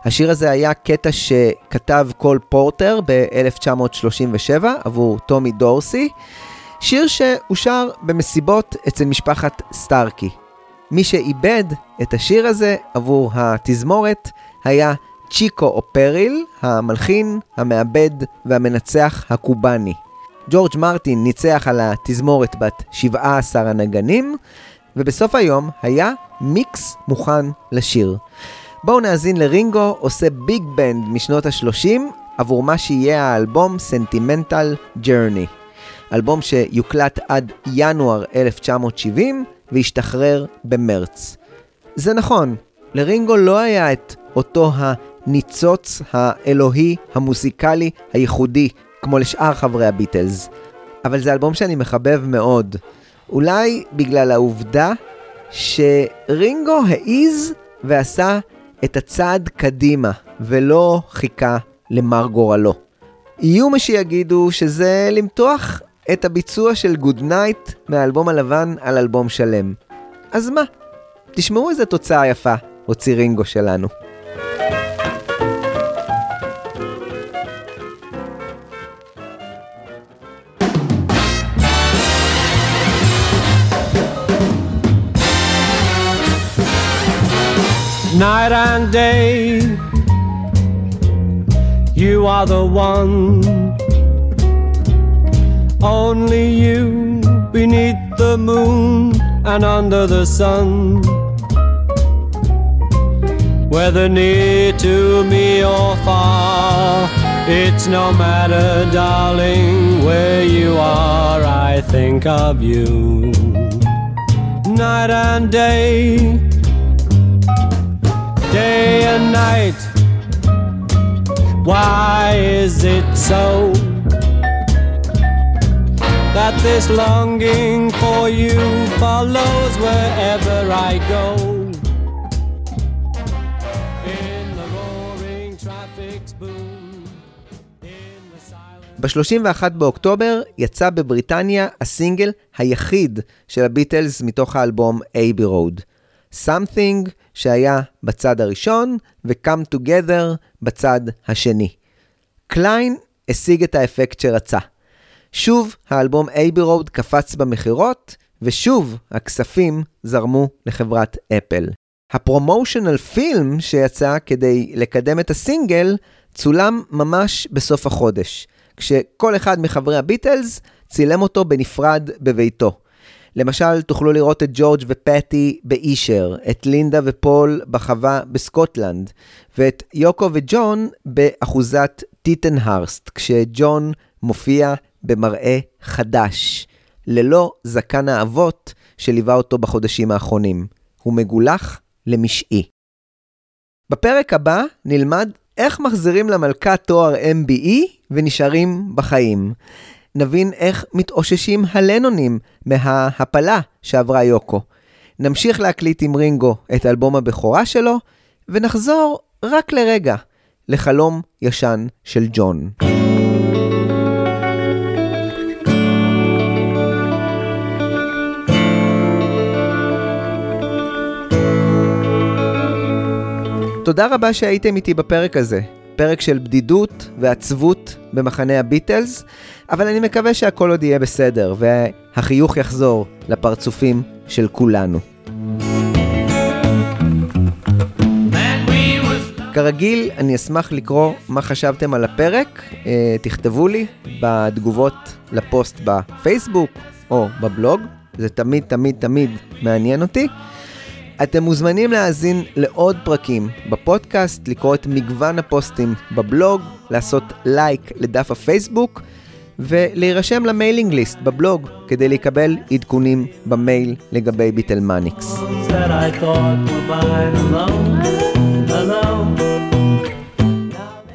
השיר הזה היה קטע שכתב קול פורטר ב-1937 עבור טומי דורסי, שיר שהושר במסיבות אצל משפחת סטארקי. מי שעיבד את השיר הזה עבור התזמורת היה צ'יקו אופריל, המלחין, המעבד והמנצח הקובאני. ג'ורג' מרטין ניצח על התזמורת בת 17 הנגנים, ובסוף היום היה מיקס מוכן לשיר. בואו נאזין לרינגו עושה ביג בנד משנות ה-30 עבור מה שיהיה האלבום Sentimental Journey. אלבום שיוקלט עד ינואר 1970 והשתחרר במרץ. זה נכון, לרינגו לא היה את אותו הניצוץ האלוהי המוזיקלי הייחודי כמו לשאר חברי הביטלס, אבל זה אלבום שאני מחבב מאוד. אולי בגלל העובדה שרינגו העיז ועשה את הצעד קדימה ולא חיכה למר גורלו. יהיו מי שיגידו שזה למתוח את הביצוע של Good Night מהאלבום הלבן על אלבום שלם. אז מה? תשמעו איזה תוצאה יפה הוציא רינגו שלנו. Night and day. You are the one, only you beneath the moon and under the sun. Whether near to me or far, it's no matter, darling, where you are, I think of you. Night and day day and night. Why is it so that this longing for you follows wherever I go? In the roaring traffic's boom. ב-31 באוקטובר יצא בבריטניה הסינגל היחיד של הביטלס מתוך האלבום Abbey Road. Something שהיה בצד הראשון ו-Come Together בצד השני. קליין השיג את האפקט שרצה. שוב האלבום Abbey Road קפץ במכירות, ושוב הכספים זרמו לחברת אפל. ה promotional film שיצא כדי לקדם את הסינגל צולם ממש בסוף החודש, כשכל אחד מחברי הביטלס צילם אותו בנפרד בביתו. למשל, תוכלו לראות את ג'ורג' ופטי באישר, את לינדה ופול בחווה בסקוטלנד, ואת יוקו וג'ון באחוזת טיטנהרסט, כשג'ון מופיע במראה חדש, ללא זקן האבות שליווה אותו בחודשים האחרונים. הוא מגולח למשעי. בפרק הבא נלמד איך מחזירים למלכה תואר MBE ונשארים בחיים. נבין איך מתאוששים הלנונים מההפלה שעברה יוקו. נמשיך להקליט עם רינגו את אלבום הבכורה שלו, ונחזור רק לרגע לחלום ישן של ג'ון. תודה רבה שהייתם איתי בפרק הזה. פרק של בדידות ועצבות במחנה הביטלס, אבל אני מקווה שהכל עוד יהיה בסדר, והחיוך יחזור לפרצופים של כולנו. כרגיל, אני אשמח לקרוא מה חשבתם על הפרק. אה, תכתבו לי בתגובות לפוסט בפייסבוק או בבלוג, זה תמיד תמיד תמיד מעניין אותי. אתם מוזמנים להאזין לעוד פרקים בפודקאסט, לקרוא את מגוון הפוסטים בבלוג, לעשות לייק לדף הפייסבוק ולהירשם ל mailing list בבלוג כדי לקבל עדכונים במייל לגבי ביטלמניקס.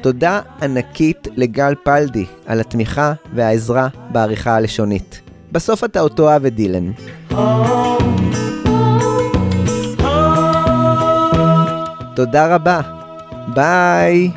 תודה ענקית לגל פלדי על התמיכה והעזרה בעריכה הלשונית. בסוף אתה אותו אוהב את דילן. תודה רבה. ביי.